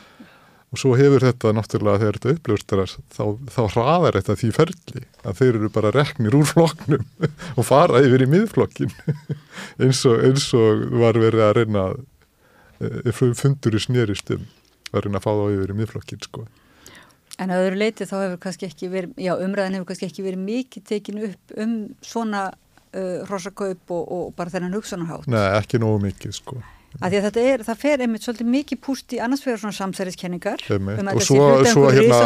og svo hefur þetta náttúrulega þegar þetta uppljóðst þá, þá hraðar þetta því ferli að þeir eru bara reknir úr flokknum [laughs] og fara yfir í miðflokkin [laughs] eins, og, eins og var verið að reyna að Eh, fundur í snýrist um að reyna að fá þá yfir í miðflokkin sko. En að öðru leiti þá hefur kannski ekki verið, já umræðin hefur kannski ekki verið mikið tekinu upp um svona uh, hrosakaup og, og bara þennan hugsanarhátt. Nei, ekki nógu mikið sko. Að að er, það fer einmitt svolítið mikið púst í annars fyrir svona samsæriskenningar um og svo, svo hérna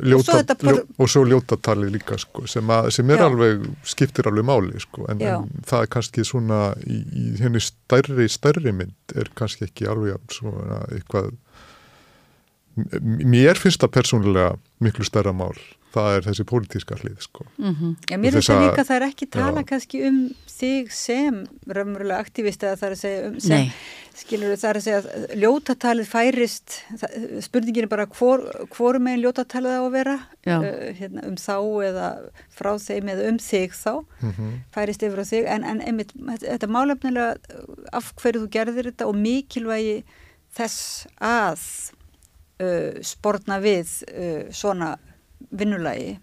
ljóta, ljó, og svo ljótatali líka sko, sem, að, sem er Já. alveg skiptir alveg máli sko, en, en það er kannski svona í, í henni stærri stærri mynd er kannski ekki alveg svona eitthvað mér finnst það persónulega miklu stærra mál það er þessi pólitíska hlið sko. mm -hmm. Já, mér finnst það líka að það er ekki tala já. kannski um þig sem raunverulega aktivist eða það er að segja um sem, skilur það er að segja að ljótatalið færist það, spurningin er bara hvor, hvor megin ljótatalið á að vera uh, hérna, um þá eða frá þeim eða um þig þá mm -hmm. færist yfir á þig en, en einmitt, þetta málefnilega af hverju þú gerðir þetta og mikilvægi þess að uh, sportna við uh, svona vinnulagi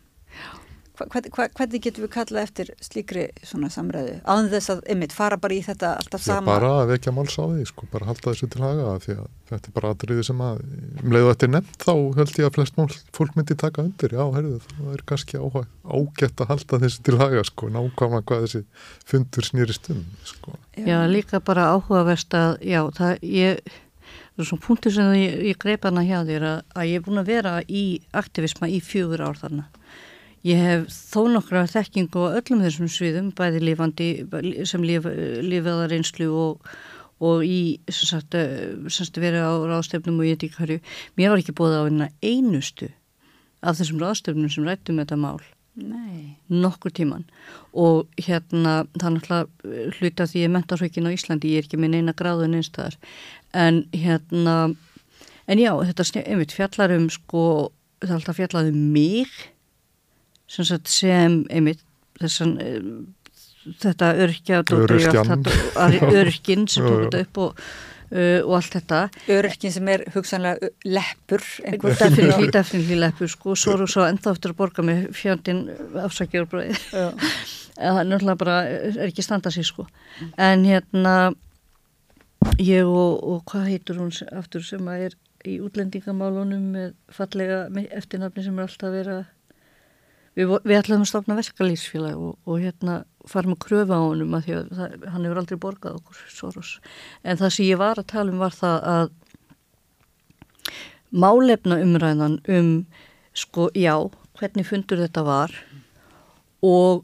hvað, hvernig getum við kallað eftir slíkri svona samræðu áður þess að ymmit fara bara í þetta alltaf sama? Já, bara að vekja máls á því sko, bara halda þessu til haga því að þetta er bara aðriði sem að um leiðu þetta er nefnt þá held ég að flest mál fólk myndi taka undir, já, heyrðu það er kannski áhuga, ágætt að halda þessu til haga sko, nákvæmlega hvað þessi fundur snýrist um sko. Já, líka bara áhugaverst að já, það ég svona punktur sem ég, ég greip hana hjá þér að, að ég er búin að vera í aktivisma í fjögur ár þarna. Ég hef þó nokkra þekkingu á öllum þessum sviðum bæði lifandi sem lif, lifaðar einslu og, og í sem sagt, sem sagt verið á ráðstefnum og ég ekki hverju mér var ekki búið á einna einustu af þessum ráðstefnum sem rættum þetta mál. Nei. nokkur tíman og hérna það er náttúrulega hluta því ég er mentarhaukin á Íslandi, ég er ekki með neina gráðun einstæðar en hérna en já, þetta einmitt fjallar um sko, það er alltaf fjallað um mig sem, sagt, sem einmitt þessan þetta örkja örkinn [laughs] sem tók þetta upp og Uh, og allt þetta. Örkin sem er hugsanlega leppur definitely leppur sko, svo eru svo enda áttur að borga með fjöndin afsakjörbröði [laughs] það er náttúrulega bara, er ekki standað sér sko, en hérna ég og, og hvað heitur hún aftur sem að er í útlendingamálunum með fallega eftirnafni sem er alltaf að vera við, við ætlaðum að stopna verkalýsfélag og, og hérna farum að kröfa á honum að því að það, hann hefur aldrei borgað okkur Soros. En það sem ég var að tala um var það að málefna umræðan um sko já, hvernig fundur þetta var og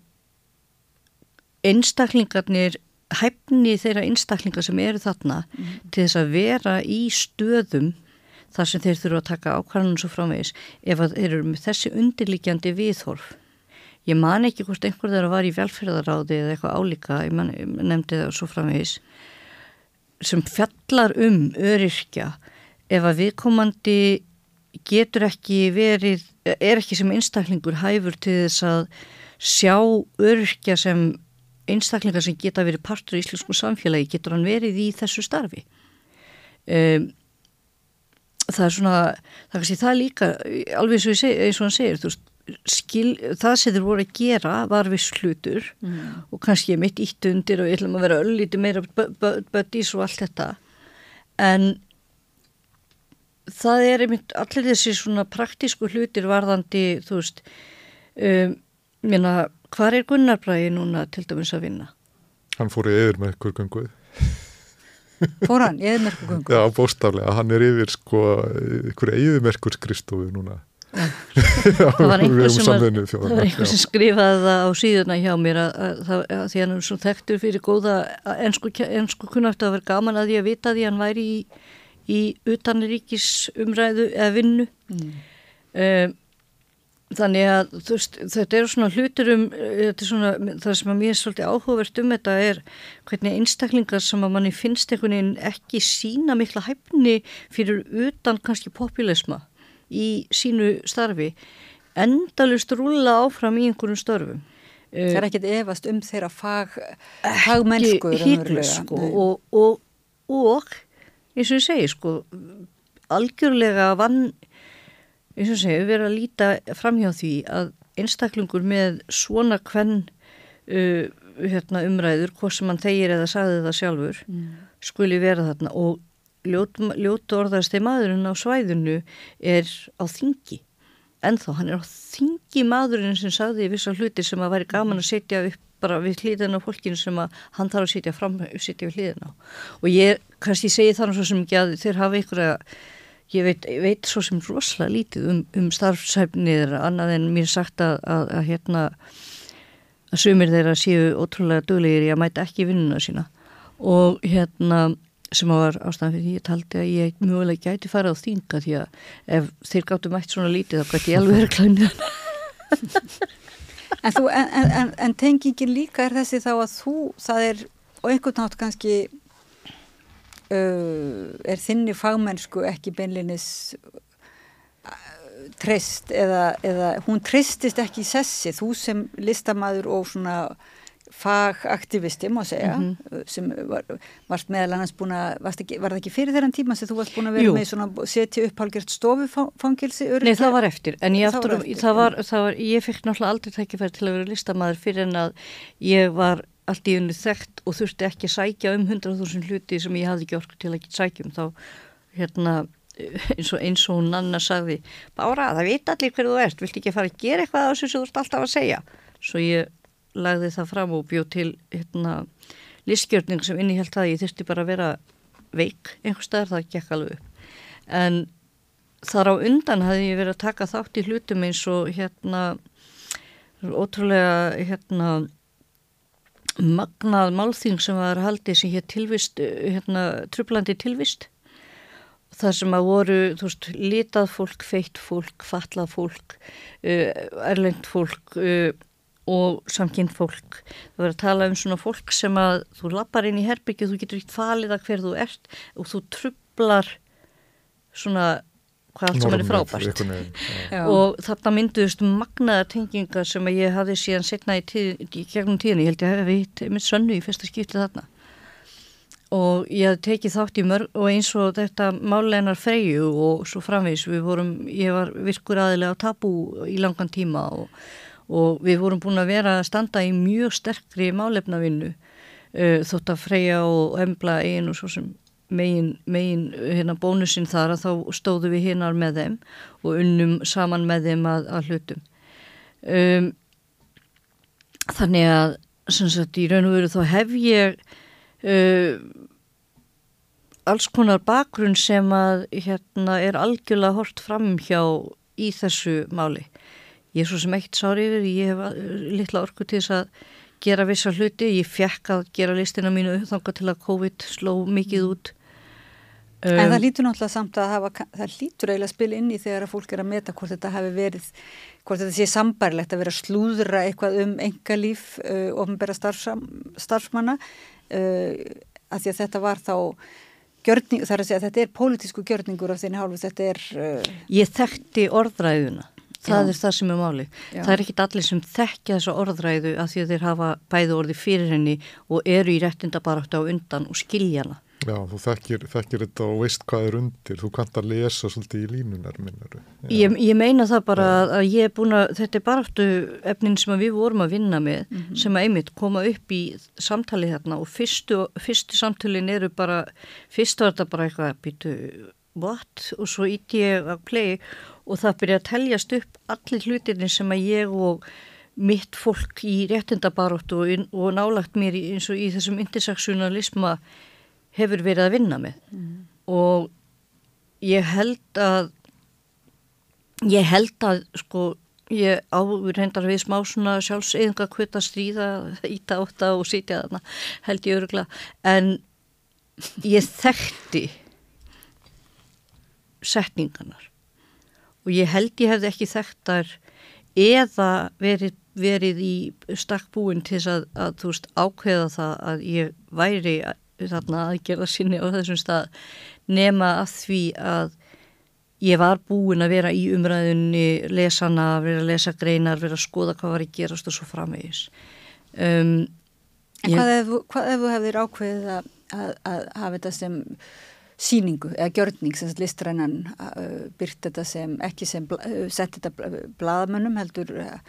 einstaklingarnir hæfni þeirra einstaklingar sem eru þarna mm. til þess að vera í stöðum þar sem þeir þurfa að taka ákvarðanum svo framvegis ef þeir eru með þessi undirlikjandi viðhorf Ég man ekki hvort einhver þeirra var í velferðaráði eða eitthvað álíka, ég, man, nefndi það svo framvegis, sem fjallar um öryrkja ef að viðkomandi getur ekki verið, er ekki sem einstaklingur hæfur til þess að sjá öryrkja sem einstaklingar sem geta verið partur í íslensku samfélagi, getur hann verið í þessu starfi. Um, það er svona, það er kannski það líka, alveg eins og, seg, eins og hann segir, veist, skil, það sem þeir voru að gera var viss hlutur mm. og kannski ég mitt ítt undir og ég ætlum að vera öllítið meira buddies og allt þetta en það er einmitt allir þessi svona praktísku hlutir varðandi þú veist um, minna, hvað er Gunnar Bræði núna til dæmis að vinna? Hann fór í ganguð Fór hann í ganguð? Já, bóstaflega, hann er yfir sko ykkur skristofu núna [laughs] það var einhver sem, sem skrifaði það á síðuna hjá mér að, að, að, að því hann er svo þekktur fyrir góða ennsku, ennsku kunnægt að vera gaman að því að vita því hann væri í, í utanríkis umræðu eða vinnu mm. um, þannig að veist, þetta eru svona hlutur um þetta er svona, það sem að mér er svolítið áhugavert um þetta er hvernig einstaklingar sem að manni finnst einhvern veginn ekki sína mikla hæfni fyrir utan kannski populisma í sínu starfi endalust rúla áfram í einhverjum störfum. Það er ekkit efast um þeirra fag, fagmennsku sko, og, og, og eins og ég segi sko algjörlega vann eins og segju, verið að líta framhjá því að einstaklingur með svona hvern uh, hérna, umræður, hvort sem hann þegir eða sagði það sjálfur, mm. skuli vera þarna og ljót, ljótu orðarsteg maðurinn á svæðinu er á þingi. Ennþá, hann er á þingi maðurinn sem sagði vissa hluti sem að væri gaman að setja upp bara við hlýðin á fólkinu sem að hann þarf að setja fram, setja við hlýðin á. Og ég kannski segi þannig svo sem ekki að þeir hafa að ég veit, veit svo sem rosalega lítið um, um starfsæfnið annað en mér sagt að, að, að hérna að sumir þeirra séu ótrúlega döglegir í að mæta ekki vinnuna sína. Og hérna sem að var ástæðan fyrir því ég taldi að ég mjögulega gæti fara á þínga því að ef þeir gáttu mætt svona lítið þá gæti ég alveg verið klænið En, en, en, en tengingin líka er þessi þá að þú, það er og einhvern nátt kannski er þinni fagmennsku ekki beinlinis uh, trist eða, eða hún tristist ekki í sessi, þú sem listamæður og svona fagaktivisti má segja mm -hmm. sem var, varst meðal annars búin að var það ekki fyrir þeirran tíma sem þú varst búin að vera Jú. með svona setja upp hálgjört stofufangilsi Nei það var eftir en ég, aftur, var eftir, það var, það var, ég fikk náttúrulega aldrei tækifæri til að vera listamæður fyrir en að ég var allt í unni þekkt og þurfti ekki að sækja um 100.000 hluti sem ég hafði ekki orku til að ekki sækjum þá hérna eins og eins og hún Anna sagði Bára það veit allir hverðu þú ert, vilt ekki fara að gera eitthvað þessu sem þú ert alltaf að segja? Svo ég lagði það fram og bjóð til hérna listgjörning sem innihjalt það ég þurfti bara að vera veik einhver staðar það gekk alveg upp. En þar á undan hafði ég verið að taka þátt í hlutum eins og hérna ótrúlega hérna magnað málþing sem var haldið sem hér tilvist, hérna, trublandi tilvist. Það sem að voru, þú veist, litað fólk, feitt fólk, fatlað fólk, uh, erlengt fólk uh, og samkynnt fólk. Það verður að tala um svona fólk sem að þú lappar inn í herbyggju, þú getur eitt falið að hver þú ert og þú trublar svona hvað allt sem er frábært. og þarna mynduðust magnaðar tengingar sem ég hafði síðan setna í, tíð, í gegnum tíðin, ég held ég að hef hitt mitt sönnu í fyrsta skipti þarna. Og ég hafði tekið þátt í mörg og eins og þetta máleinar freyju og svo framvegs við vorum, ég var virkur aðilega á tabu í langan tíma og, og við vorum búin að vera að standa í mjög sterkri málefnavinnu uh, þótt að freyja og embla einu svo sem megin, megin hérna, bónusinn þar að þá stóðu við hinnar með þeim og unnum saman með þeim að, að hlutum. Um, þannig að sagt, í raun og veru þá hef ég uh, alls konar bakgrunn sem að hérna, er algjörlega hort fram hjá í þessu máli. Ég er svo sem eitt sári yfir, ég hef uh, litla orku til þess að gera vissa hluti, ég fekk að gera listina mínu þanga til að COVID sló mikið út Um, en það lítur náttúrulega samt að hafa, það lítur eiginlega að spila inn í þegar að fólk er að meta hvort þetta hefur verið, hvort þetta sé sambærlegt að vera að slúðra eitthvað um engalíf uh, ofnbæra starfsmanna. Uh, að því að þetta var þá gjörning, þar að segja að þetta er pólitísku gjörningur af þinni hálfu, þetta er... Uh, Ég þekkti orðræðuna, það Já. er það sem er máli. Já. Það er ekki allir sem þekkja þessa orðræðu að því að þeir hafa bæði orði fyrir henni og eru í réttindabaráttu á undan og skilja hana. Já, þú þekkir, þekkir þetta og veist hvað er undir, þú kannt að lesa svolítið í línunar minnur. Ég, ég meina það bara að, að ég er búin að, þetta er bara aftur efnin sem við vorum að vinna með mm -hmm. sem að einmitt koma upp í samtalið hérna og fyrstu, fyrstu samtalin eru bara, fyrst var þetta bara eitthvað, býtu, what? Og svo ítti ég að play og það byrja að teljast upp allir hlutinni sem að ég og mitt fólk í réttindabaróttu og, og nálagt mér eins og í þessum interseksunalisma hefur verið að vinna með. Mm. og ég held að ég held að sko ég áður hendar við smá svona sjálfseyðinga hvita stríða íta átta og sitja þarna held ég örugla en ég þekkti setninganar og ég held ég hefði ekki þekktar eða verið, verið í stakkbúin til þess að, að þú veist ákveða það að ég væri þarna aðgerða sinni á þessum stað nema að því að ég var búin að vera í umræðunni lesana, vera að lesa greinar vera að skoða hvað var að gerast og svo framvegis. Um, En hvað ef, hvað ef þú hefðir ákveðið að, að, að hafa þetta sem síningu eða gjörning sem listrænan uh, byrt þetta sem, ekki sem uh, sett þetta bladamönnum heldur uh,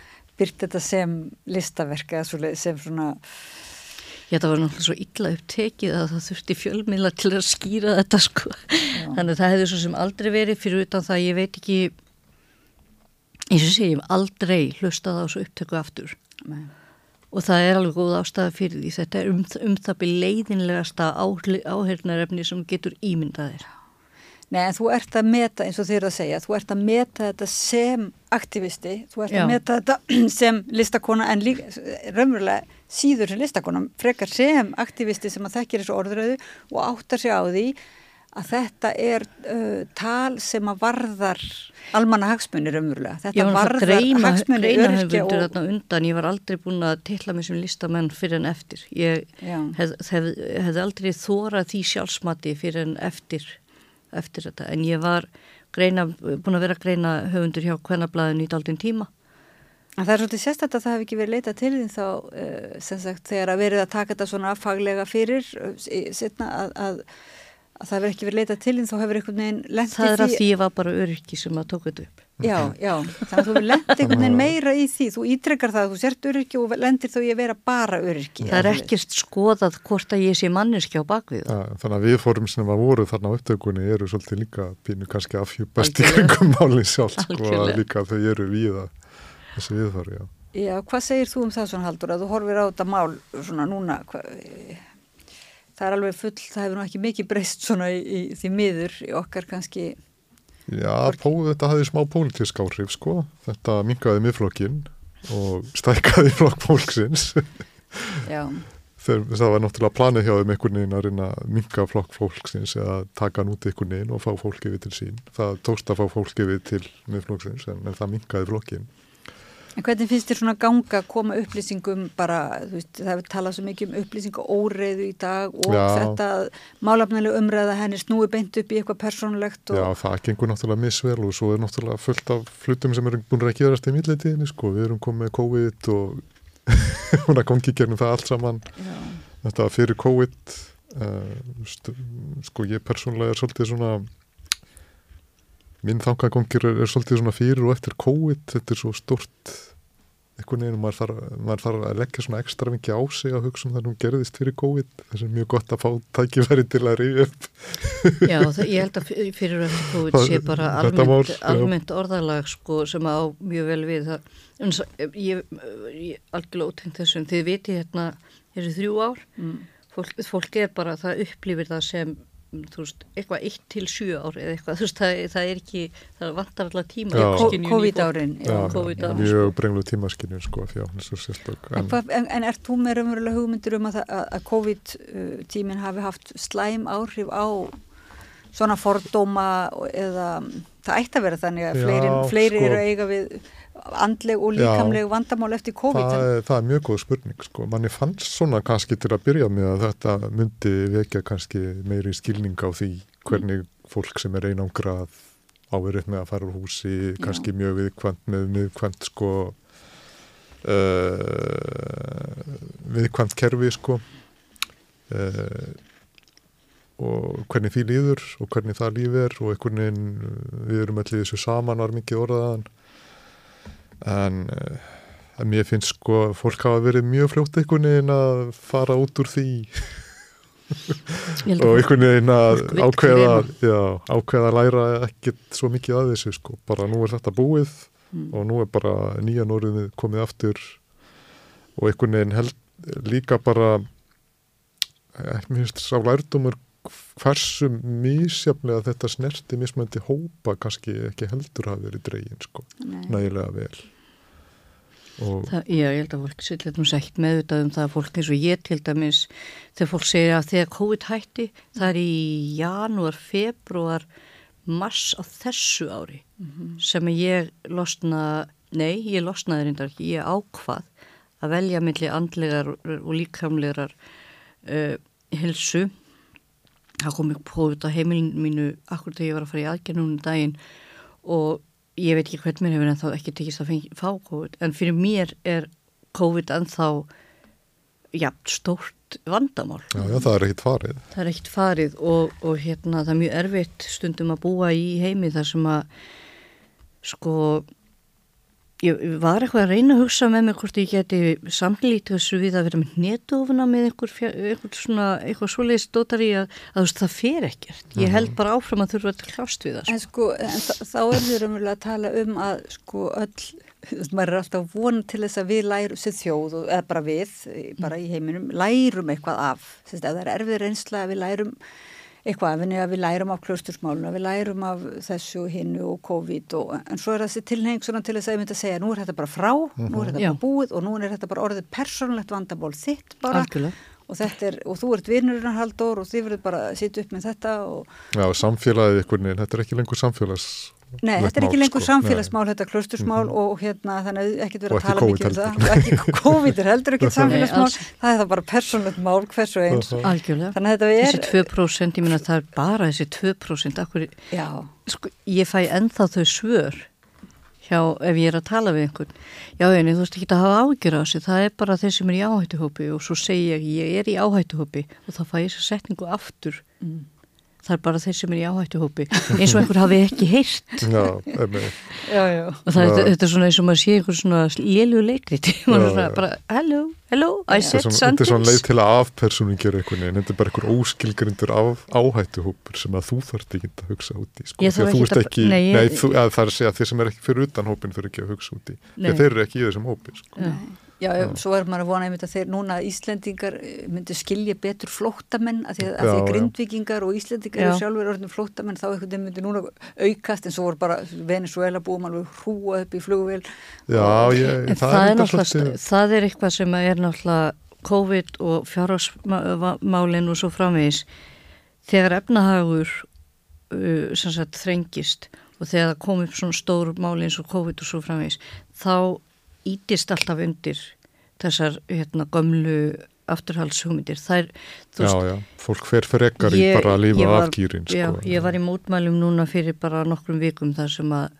byrt þetta sem listaverk eða sem svona Já, það var náttúrulega svo illa upptekið að það þurfti fjölmiðla til að skýra þetta sko. Já. Þannig að það hefði svo sem aldrei verið fyrir utan það ég veit ekki, eins og segjum, aldrei hlustað á þessu upptöku aftur. Nei og það er alveg góð ástæða fyrir því þetta er um, um það byrj leiðinlegasta áhernarefni sem getur ímyndaðir Nei en þú ert að meta eins og þér að segja, þú ert að meta þetta sem aktivisti, þú ert Já. að meta þetta [clears throat] sem listakona en líka raunverulega síður sem listakona frekar sem aktivisti sem að þekkir þessu orðröðu og áttar sig á því að þetta er uh, tal sem að varðar almanna hagsmunir umverulega. Þetta varðar greina, hagsmunir öryrkja og... Þarna undan, ég var aldrei búin að tilla mig sem listamenn fyrir en eftir. Ég hef, hef, hef aldrei þórað því sjálfsmati fyrir en eftir, eftir þetta. En ég var greina, búin að vera greina höfundur hjá hvernablaðinu í daldinn tíma. En það er svolítið sérstætt að það hef ekki verið leitað til því þá, uh, sem sagt, þegar að verið að taka þetta svona faglega fyrir, uh, setna að, að að það hefur ekki verið leitað til en þá hefur einhvern veginn lendið því... Það er að því var bara öryrki sem að tók þetta upp. Já, já, þannig að þú hefur lendið einhvern veginn meira í því, þú ítrekkar það að þú sért öryrki og lendir þá ég vera bara öryrki. Það er ekkert skoðað hvort að ég sé manneski á bakvið. Ja, þannig að við fórum sem að voru þarna á upptökunni eru svolítið líka pínu kannski afhjúpast í kringum málinn sjálf, sko, að líka þau eru við þessi viðfari, já. Já, hvað segir þú um það svona haldur að þú horfir á þetta mál svona núna, hva, það er alveg full, það hefur nú ekki mikið breyst svona í, í því miður í okkar kannski Já, pó, þetta hafði smá pólitísk áhrif sko, þetta mingaði miðflokkin og stækkaði [laughs] flokk fólksins Já Þegar, það var náttúrulega planið hjá þeim einhvern veginn að reyna að minga flokk fólksins eða taka hann út einhvern veginn og fá fólkið við til sín. Það tókst að fá fólkið við til miðflokksins en, en það mingaði flokkin. En hvernig finnst þér svona ganga að koma upplýsingum bara, þú veist, það hefur talað svo mikið um upplýsingaóreiðu í dag og Já. þetta málafnæli umræða henni snúi beint upp í eitthvað persónulegt og... Já, það gengur náttúrulega misvel og svo er náttúrulega fullt af flutum sem eru búin að gerast í milletiðinni, sko, við erum komið COVID og [laughs] hún að gangi gernum það allt saman Já. þetta fyrir COVID uh, sko ég persónulega er svolítið svona minn þangagongir er, er svolítið svona fyrir og eftir COVID, þetta er svo stort einhvern veginn, maður þarf, maður þarf að leggja svona ekstra mikið á sig að hugsa um það nú gerðist fyrir COVID, þess að mjög gott að fá tækifæri til að reyja upp. Já, það, ég held að fyrir eftir COVID sé bara almennt, mál, almennt orðalag sko sem á mjög vel við. Það, ég, ég algjörlega ótengt þessum, þið viti hérna þessi þrjú ár, mm. fólk, fólk er bara, það upplifir það sem þú veist, eitthvað 1 til 7 ári eða eitthvað, þú veist, það, það er ekki það vantar alltaf tíma. COVID-árin COVID mjög brenglu tímaskinjun sko, fjá, en, en, en, en er þú með raunverulega hugmyndir um að, að COVID-tímin hafi haft slæm áhrif á svona fordóma eða það ætti að vera þannig að fleiri, fleiri sko, eru eiga við andleg og líkamleg Já, vandamál eftir COVID það er, það er mjög góð spurning sko. manni fannst svona kannski til að byrja með að þetta myndi vekja kannski meiri skilning á því hvernig fólk sem er einangrað áverið með að fara úr húsi kannski Já. mjög viðkvæmt með viðkvæmt sko uh, viðkvæmt kerfi sko uh, og hvernig því líður og hvernig það lífið er og einhvern veginn við erum allir þessu saman var mikið orðaðan en uh, mér finnst sko fólk hafa verið mjög fljótt einhvern veginn að fara út úr því. Og einhvern veginn að ákveða, já, ákveða að læra ekkert svo mikið að þessu sko. Bara nú er þetta búið mm. og nú er bara nýjan orðið komið aftur. Og einhvern veginn held líka bara ekki minnst sá lærdumur hversu mísjaflega þetta snerti mismöndi hópa kannski ekki heldur hafi verið dregin sko, nægilega vel. Það, já, ég held að fólk svolítið nú sætt meðvitað um það að fólk eins og ég til dæmis þegar fólk segir að þegar COVID hætti það er í janúar, februar mars á þessu ári mm -hmm. sem ég losna nei, ég losnaði reyndar ekki, ég ákvað að velja millir andlegar og líkamlegar uh, helsu það kom ekki prófið á heimilinu mínu akkur þegar ég var að fara í aðgjörnum um daginn og ég veit ekki hvern mér hefur en þá ekki tekist að fá COVID en fyrir mér er COVID ennþá ja, stórt vandamál. Já, já, það er ekkit farið. Það er ekkit farið og, og hérna það er mjög erfitt stundum að búa í heimi þar sem að sko ég var eitthvað að reyna að hugsa með mig hvort ég geti samlítið þessu við að vera með netofuna með einhver, einhver svona, eitthvað svoleiðis dótar í að, að veist, það fer ekkert. Ég held bara áfram að þurfa að klást við það. En sko, en þá er við raunverulega að tala um að sko öll, maður er alltaf von til þess að við lærum, sem þjóð, eða bara við, bara í heiminum, lærum eitthvað af. Þess að það er erfið reynsla að við lærum eitthvað, að við lærum af klöstursmáluna, við lærum af þessu hinnu og COVID og, en svo er þessi tilheng svona til þess að ég myndi að segja nú er þetta bara frá, mm -hmm. nú er þetta bara búið og nú er þetta bara orðið persónlegt vandaból þitt bara Algjörlega. og þetta er, og þú ert vinnurinn haldur og þið verður bara að sitja upp með þetta og Já, samfélagið ykkur neina, þetta er ekki lengur samfélags Nei, þetta er ekki lengur sko. samfélagsmál, Nei. þetta er klustursmál mm -hmm. og hérna þannig að ekkert verið að tala mikið um það. og [laughs] ekki COVID er heldur [laughs] ekki samfélagsmál. Nei, það er það bara persónlegt mál hversu eins. Algjörlega, er... þessi 2% ég minna það er bara þessi 2% Akkur, sko, ég fæ ennþá þau svör hjá ef ég er að tala við einhvern. Já en þú veist ekki að hafa ágjör á sig það er bara þeir sem er í áhættuhópi og svo segja ég ég er í áhættuhópi og þá fæ ég þessa setningu aftur. Mm það er bara þeir sem er í áhættuhópi eins og einhver hafi ekki heyrt. Já, já, já. og það, já. þetta er svona eins og maður sé einhver svona lélu [laughs] er svona bara hello, hello, I said something Þetta er svona leið til að afpersoningera einhvern veginn. Þetta er bara einhver óskilgrindur af áhættuhópur sem að þú þarf ekki að hugsa út í sko. því að þú ert ekki nei, nei, þú, að það er að segja að þeir sem er ekki fyrir utan hópin þurfa ekki að hugsa út í. Því að þeir eru ekki í þessum hópi sko. Já, já, svo er maður að vona einmitt að þeir núna Íslendingar eh, myndu skilja betur flóttamenn að því að, að því grindvikingar og Íslendingar eru sjálfur orðin flóttamenn þá einhvern veginn myndu núna aukast en svo voru bara Venezuela búum alveg hrúa upp í flugvél. Já, ég, það, það, er náttúrulega það er eitthvað sem er náttúrulega COVID og fjárhagsmálinn og svo framvegis. Þegar efnahagur uh, sem sagt þrengist og þegar það kom upp svona stór máli eins og COVID og svo framvegis þá ítist alltaf undir þessar hérna, gömlu er, já, veist, já, fólk fer fyrir ekkar í bara að lífa afgýrin. Sko. Já, ég var í mótmælum núna fyrir bara nokkrum vikum þar sem að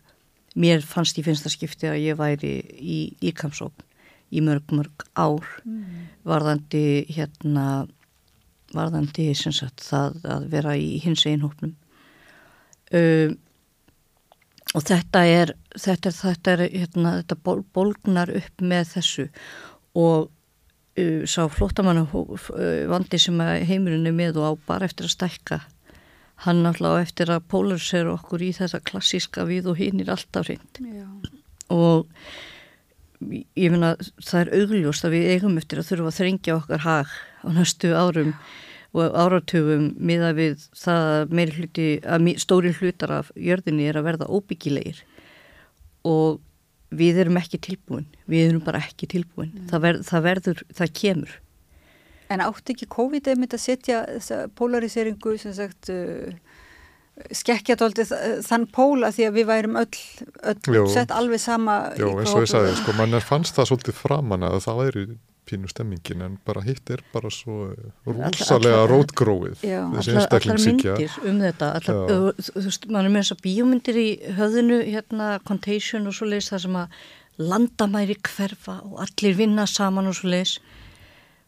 mér fannst í finnsta skipti að ég væri í líkamsókn í mörg, mörg ár mm. varðandi hérna varðandi sem sagt það að vera í hins einhópnum um og þetta er þetta, þetta, er, hérna, þetta bólgnar upp með þessu. Og uh, sá flottamannu uh, vandi sem heimurinn er með og á bara eftir að stækka hann náttúrulega eftir að polarisera okkur í þetta klassíska við og hinn er alltaf reynd og ég finna það er augljóst að við eigum eftir að þurfa að þrengja okkar hag á næstu árum og áratugum miða við það að meiri hluti, að stóri hlutar af jörðinni er að verða óbyggilegir og við erum ekki tilbúin, við erum bara ekki tilbúin, mm. það, ver, það verður, það kemur. En átti ekki COVID einmitt að setja þessa polariseringu sem sagt uh, skekkja tóltið þann póla því að við værum öll, öll Jó. sett alveg sama Jó, eins og ég sagði, sko, mann fannst það svolítið framan að það væri pínu stemmingin en bara hitt er bara svo rúsalega rótgróið þessi einstaklingsíkja allar myndir um þetta allar, þú veist, mann er með þess að bíómyndir í höðinu, hérna, Contagion og svo leiðis það sem að landamæri hverfa og allir vinna saman og svo leiðis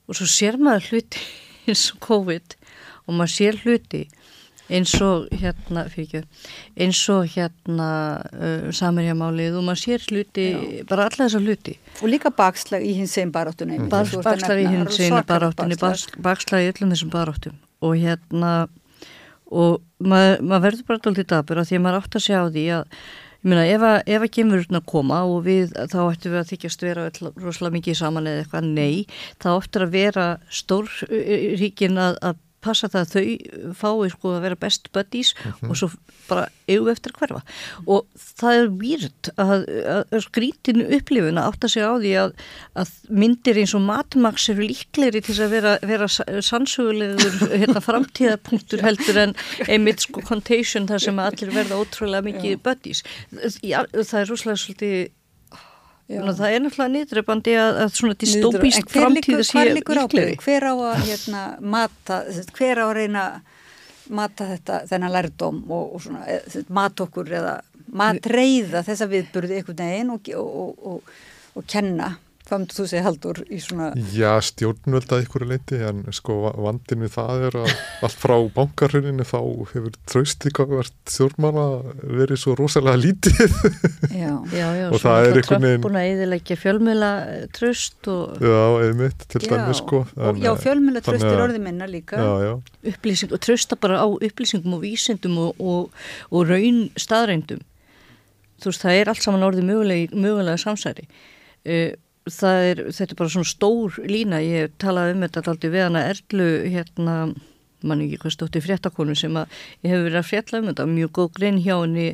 og svo sér maður hluti [laughs] eins og COVID og maður sér hluti eins og hérna fyrir, eins og hérna uh, samirjamálið og maður sér hluti Já. bara alla þessar hluti. Og líka bakslag í hins einn baráttunni. Mm. bakslag í hins einn baráttunni bakslag. í öllum þessum baráttum. Og hérna og maður, maður verður bara alltaf dabur að því að maður átt að sjá því að ég meina ef að, ef að gemurinn að koma og við þá ættum við að þykjast vera rosalega mikið saman eða eitthvað nei. Þá ættum að vera stór ríkin að, að passa það að þau fái sko að vera best buddies mhm. -huh. og svo bara auð eftir hverfa og það er výrt að, að skrítinu upplifuna átt að segja á því að, að myndir eins og matmaks eru líklegri til að vera, vera sannsögulegur [laughs] hérna, framtíðapunktur heldur en einmitt sko contagion þar sem allir verða ótrúlega mikið buddies Já, það er rúslega svolítið það er náttúrulega nýðröfandi að, að svona distópísk framtíða sé líklegri. Hver á að hérna, mata, hver á að reyna mata þetta, þennan lærdóm og, og svona, e, mat okkur eða matreyða þessa viðburði einhvern veginn og, og, og kenna Hvað myndir þú segja haldur í svona... Já, stjórnvölda ykkur leiti en sko vandin við það er að [laughs] allt frá bankarhörinu þá hefur tröst ykkur verið stjórnmála verið svo rosalega lítið Já, já, já og það er ykkur neginn... búin að eðilegja fjölmjöla tröst og... Já, einmitt til dæmis sko. En, já, fjölmjöla tröst er orðið minna líka. Já, já. Upplýsing og trösta bara á upplýsingum og vísindum og, og, og raun staðrændum. Þú veist, það er allt saman orðið mögulega, mögulega samsæri. Uh, er, þetta er bara svona stór lína, ég talaði um þetta alltaf við hana Erlu hérna mann ekki hvað stótti fréttakonu sem að ég hef verið að frétta um þetta, mjög góð grein hjá henni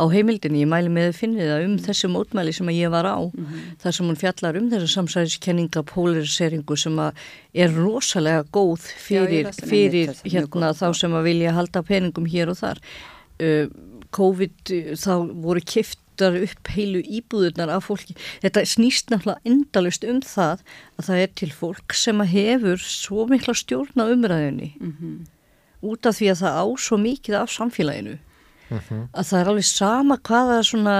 á heimildinni, ég mæli með að finna það um þessi mótmæli sem að ég var á mm -hmm. þar sem hún fjallar um þessa samsæðiskenninga polariseringu sem að er rosalega góð fyrir, Já, fyrir hérna þá sem að vilja halda peningum hér og þar. Uh, COVID þá voru kift bútar upp heilu íbúðunar af fólki. Þetta snýst náttúrulega endalust um það að það er til fólk sem hefur svo mikla stjórn á umræðinni mm -hmm. út af því að það á svo mikið af samfélaginu mm -hmm. að það er alveg sama hvaða svona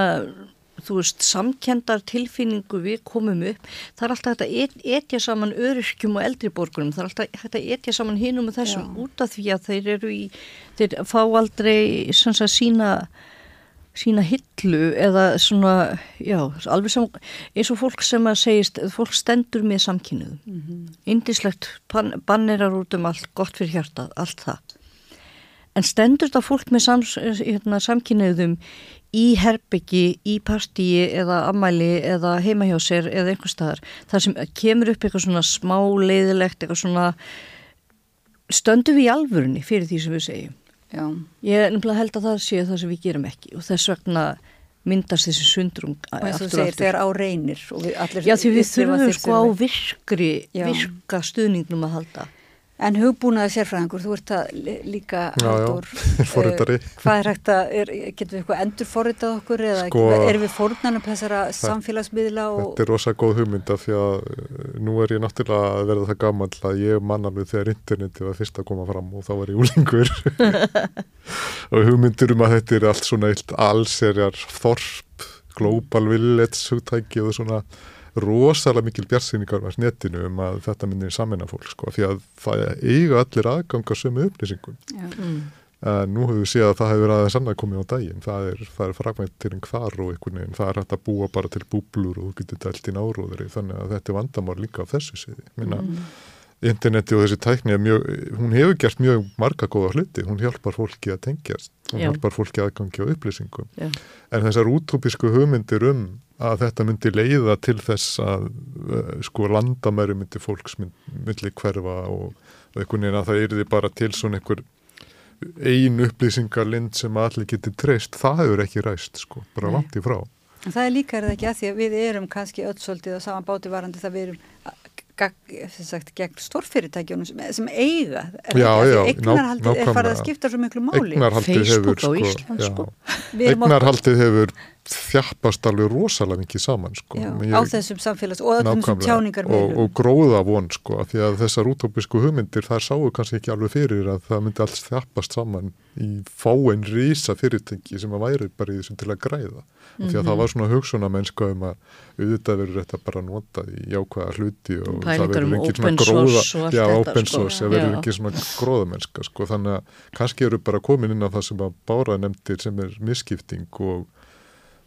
þú veist, samkendar tilfinningu við komum upp, það er alltaf þetta et, etja saman öryrkjum og eldriborgunum það er alltaf þetta etja saman hinnum og þessum Já. út af því að þeir eru í þeir fá aldrei svona sína sína hillu eða svona, já, alveg sem, eins og fólk sem að segist, fólk stendur með samkynniðum. Mm -hmm. Indislegt bannerar út um allt, gott fyrir hjartað, allt það. En stendur þetta fólk með sam, hérna, samkynniðum í herbyggi, í partíi eða ammæli eða heima hjá sér eða einhver staðar, þar sem kemur upp eitthvað svona smá leiðilegt, eitthvað svona, stöndu við í alvörunni fyrir því sem við segjum. Já. Ég er nefnilega held að það sé það sem við gerum ekki og þess vegna myndast þessi sundrung og eins og segir þegar á reynir Já því við þurfum sko á virkri Já. virka stuðningnum að halda En hugbúnaði sérfræðingur, þú ert að líka haldur, uh, [laughs] hvað er hægt að, er, getur við eitthvað endur forritað okkur eða sko, erum við fornanum þessara samfélagsmiðla? Og... Þetta er rosa góð hugmynda því að eh, nú er ég náttúrulega að verða það gammal að ég mann alveg þegar interneti var fyrst að koma fram og þá var ég úlingur [laughs] og hugmyndur um að þetta er allt svona eitt allserjar þorp, global village hugtæki og svona rosalega mikil björnsýningar var netinu um að þetta myndir samina fólk sko, því að það eiga allir aðganga sömu upplýsingum. Mm. Uh, nú hefur við séð að það hefur aðeins annað komið á daginn, það er, er fragmentirinn hvar og einhvern veginn, það er hægt að búa bara til búblur og þú getur dælt í náróðri, þannig að þetta er vandamál líka á þessu síði. Minna, mm. Interneti og þessi tækni, mjög, hún hefur gert mjög marga góða hluti, hún hjálpar fólki að tengjast, hún Já. hjálpar fólki aðgangi á upplýsingum, Já. en þessar útópisku hugmyndir um að þetta myndi leiða til þess að uh, sko landamæri myndi fólks myndi hverfa og, og einhvern veginn að það yrði bara til svona einhver ein upplýsingarlind sem allir geti treyst, það hefur ekki ræst sko, bara Nei. langt í frá. Það er líka er það ekki að því að við erum kannski öll svolítið á saman báti varandi það við erum sagt, gegn stórfyrirtækjónum sem, sem eiga já, já, eignarhaldið er farið að skipta svo miklu máli Facebook hefur, á sko, Ísland sko. eignarhaldið hefur þjappast alveg rosalega mikið saman sko. Já, ég, á þessum samfélags og þessum tjáningar og, og gróða von sko, af því að þessar útópisku hugmyndir þar sáu kannski ekki alveg fyrir að það myndi alls þjappast saman í fáinn rísa fyrirtengi sem að væri bara í þessum til að græða mm -hmm. af því að það mhm. var svona hugssuna mennska um að auðvitað verður þetta bara notað í jákvæða hluti og Pælingar það verður um ekki svona gróða já, open sko. source, það verður ekki svona gróða mennska sko, þannig að kannski eru bara komin inn á það sem að bára nefndir sem er misskipting og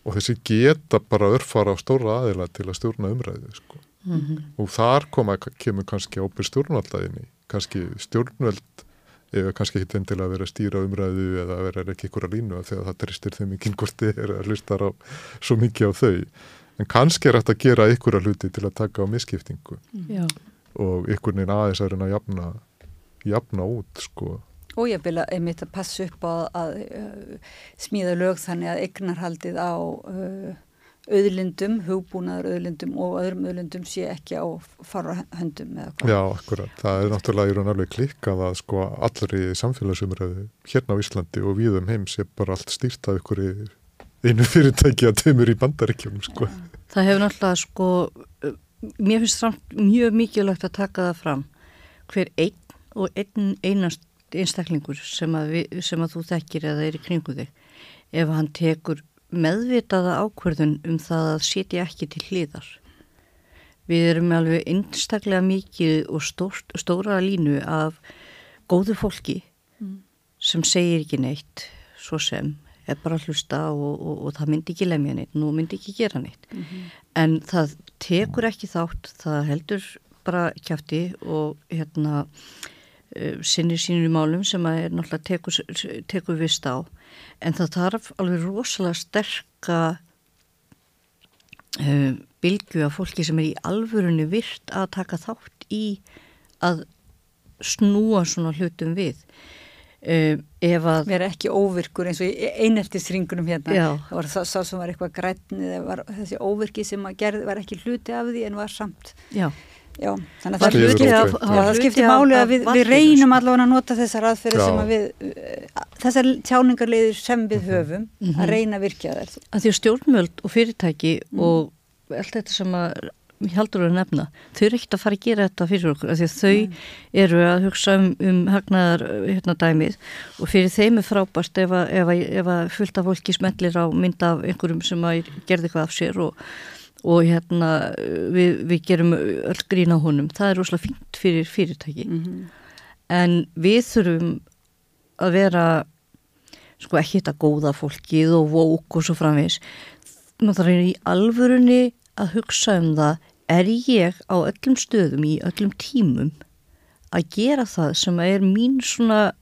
og þessi geta bara örfara á stóra aðila til að stjórna umræðu sko. mm -hmm. og þar koma, kemur kannski ábyrg stjórnvaldaðinni kannski stjórnveld eða kannski ekki endilega að vera að stýra umræðu eða að vera ekki ykkur að línu þegar það tristir þeim ekki hvort þið [laughs] er að hlusta svo mikið á þau en kannski er þetta að gera ykkur að hluti til að taka á misskiptingu Já. og ykkur neina aðeins að reyna að jafna, jafna út sko og ég vil að einmitt að passa upp á að, að uh, smíða lög þannig að eignarhaldið á uh, auðlindum, hugbúnaður auðlindum og öðrum auðlindum sé ekki á fara höndum eða hvað. Já, akkurat. Það er náttúrulega í raun alveg klikkað að sko allri samfélagsumræðu hérna á Íslandi og við um heim sé bara allt stýrt af ykkur einu fyrirtæki að tömur í bandaríkjum sko. það hefur náttúrulega sko, mér finnst samt mjög mikilvægt að taka það fram hver einn og einn einast einstaklingur sem að, við, sem að þú þekkir eða er í kringu þig ef hann tekur meðvitaða ákverðun um það að setja ekki til hlýðar. Við erum alveg einstaklega mikið og stór, stóra línu af góðu fólki mm. sem segir ekki neitt svo sem er bara að hlusta og, og, og það myndi ekki lemja neitt, nú myndi ekki gera neitt. Mm -hmm. En það tekur ekki þátt, það heldur bara kjátti og hérna sinnir sínur í málum sem að er náttúrulega tekur, tekur vist á en það þarf alveg rosalega sterka uh, bylgu af fólki sem er í alvörunni virt að taka þátt í að snúa svona hlutum við Uh, við erum ekki óvirkur eins og eineltisringunum hérna Já. það var það sá sem var eitthvað grætni þessi óvirki sem að gerði var ekki hluti af því en var samt Já. Já, þannig að það skiptir, það skiptir máli að við, við reynum allavega að nota þessar aðferði sem að við uh, þessar tjáningarleiðir sem við mhm. höfum mm -hmm. að reyna að virkja þær að Því stjórnmjöld og fyrirtæki mm. og allt þetta sem að ég haldur að nefna, þau eru ekkert að fara að gera þetta fyrir okkur, af því að þau mm. eru að hugsa um, um hagnaðar hérna dæmið og fyrir þeim er frábært ef að, ef að, ef að fullt af fólki smellir á mynd af einhverjum sem að gerði eitthvað af sér og, og hérna við, við gerum öll grín á honum, það er rosalega fínt fyrir fyrirtæki. Mm -hmm. en við þurfum að vera sko ekki þetta góða fólkið og vók og svo framvis það er í alvörunni að hugsa um það er ég á öllum stöðum í öllum tímum að gera það sem er mín svona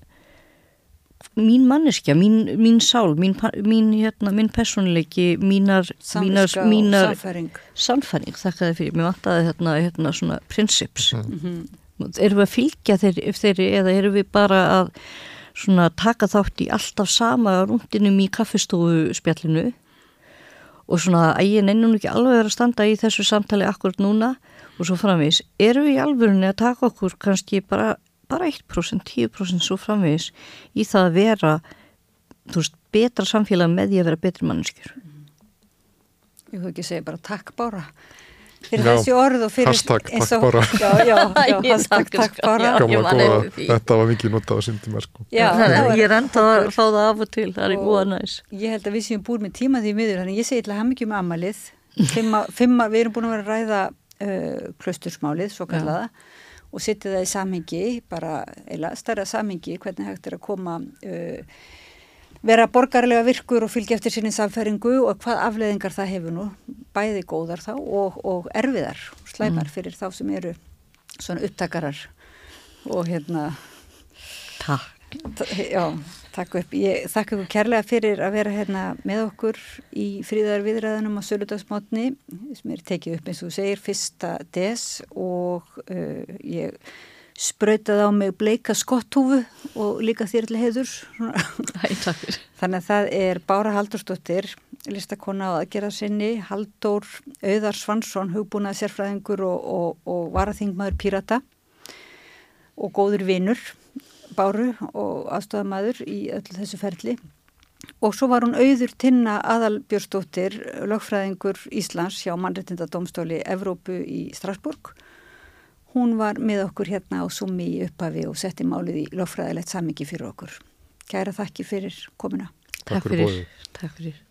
mín manneskja, mín, mín sál mín, mín, hérna, mín personleiki mínar, mínar, mínar samfæring. samfæring, þakka þið fyrir. Mér vantaði hérna, hérna svona princips mm -hmm. erum við að fylgja þeirri, þeirri eða erum við bara að svona taka þátt í alltaf sama rúndinum í kaffestofu spjallinu og svona að ég nennum ekki alveg að standa í þessu samtali akkurat núna. Og svo framvís, erum við í alvörunni að taka okkur kannski bara, bara 1%, 10% svo framvís í það að vera veist, betra samfélag með því að vera betri mannskjur Ég höfðu ekki segja bara takk bára fyrir já, þessi orð og fyrir hashtag takk bara já, já, [laughs] já, hashtag takk bara þetta var mikið notað á syndum sko. ég er enda að fá það af og til það er í búa næs. ég held að við séum búin með tíma því miður þannig ég segi til að hafa mikið um amalið fimma, fimma, við erum búin að vera að ræða uh, klaustursmálið, svo kallaða og setja það í samhengi bara, eila, starra samhengi hvernig hægt er að koma uh, vera borgarlega virkur og fylgja eftir sinni samfæringu og hvað afleðingar það hefur nú, bæði góðar þá og, og erfiðar, slæmar mm. fyrir þá sem eru svona upptakarar og hérna Takk Já, takk upp. Ég þakka ykkur kærlega fyrir að vera hérna með okkur í fríðar viðræðanum á Söludagsmátni sem er tekið upp eins og þú segir fyrsta des og uh, ég sprautaði á mig bleika skotthúfu og líka þér til heiður þannig að það er Bára Haldurstóttir listakona á aðgerða sinni Haldur Auðar Svansson hugbúnað sérfræðingur og, og, og varaþingmaður Pírata og góður vinnur Báru og aðstofamæður í öllu þessu ferli og svo var hún auður tinna aðalbjörnstóttir lögfræðingur Íslands hjá mannreitindadómstóli Evrópu í Strasburg Hún var með okkur hérna á summi í upphafi og setti málið í lofræðilegt samingi fyrir okkur. Kæra þakki fyrir komuna. Takk fyrir. Takk fyrir.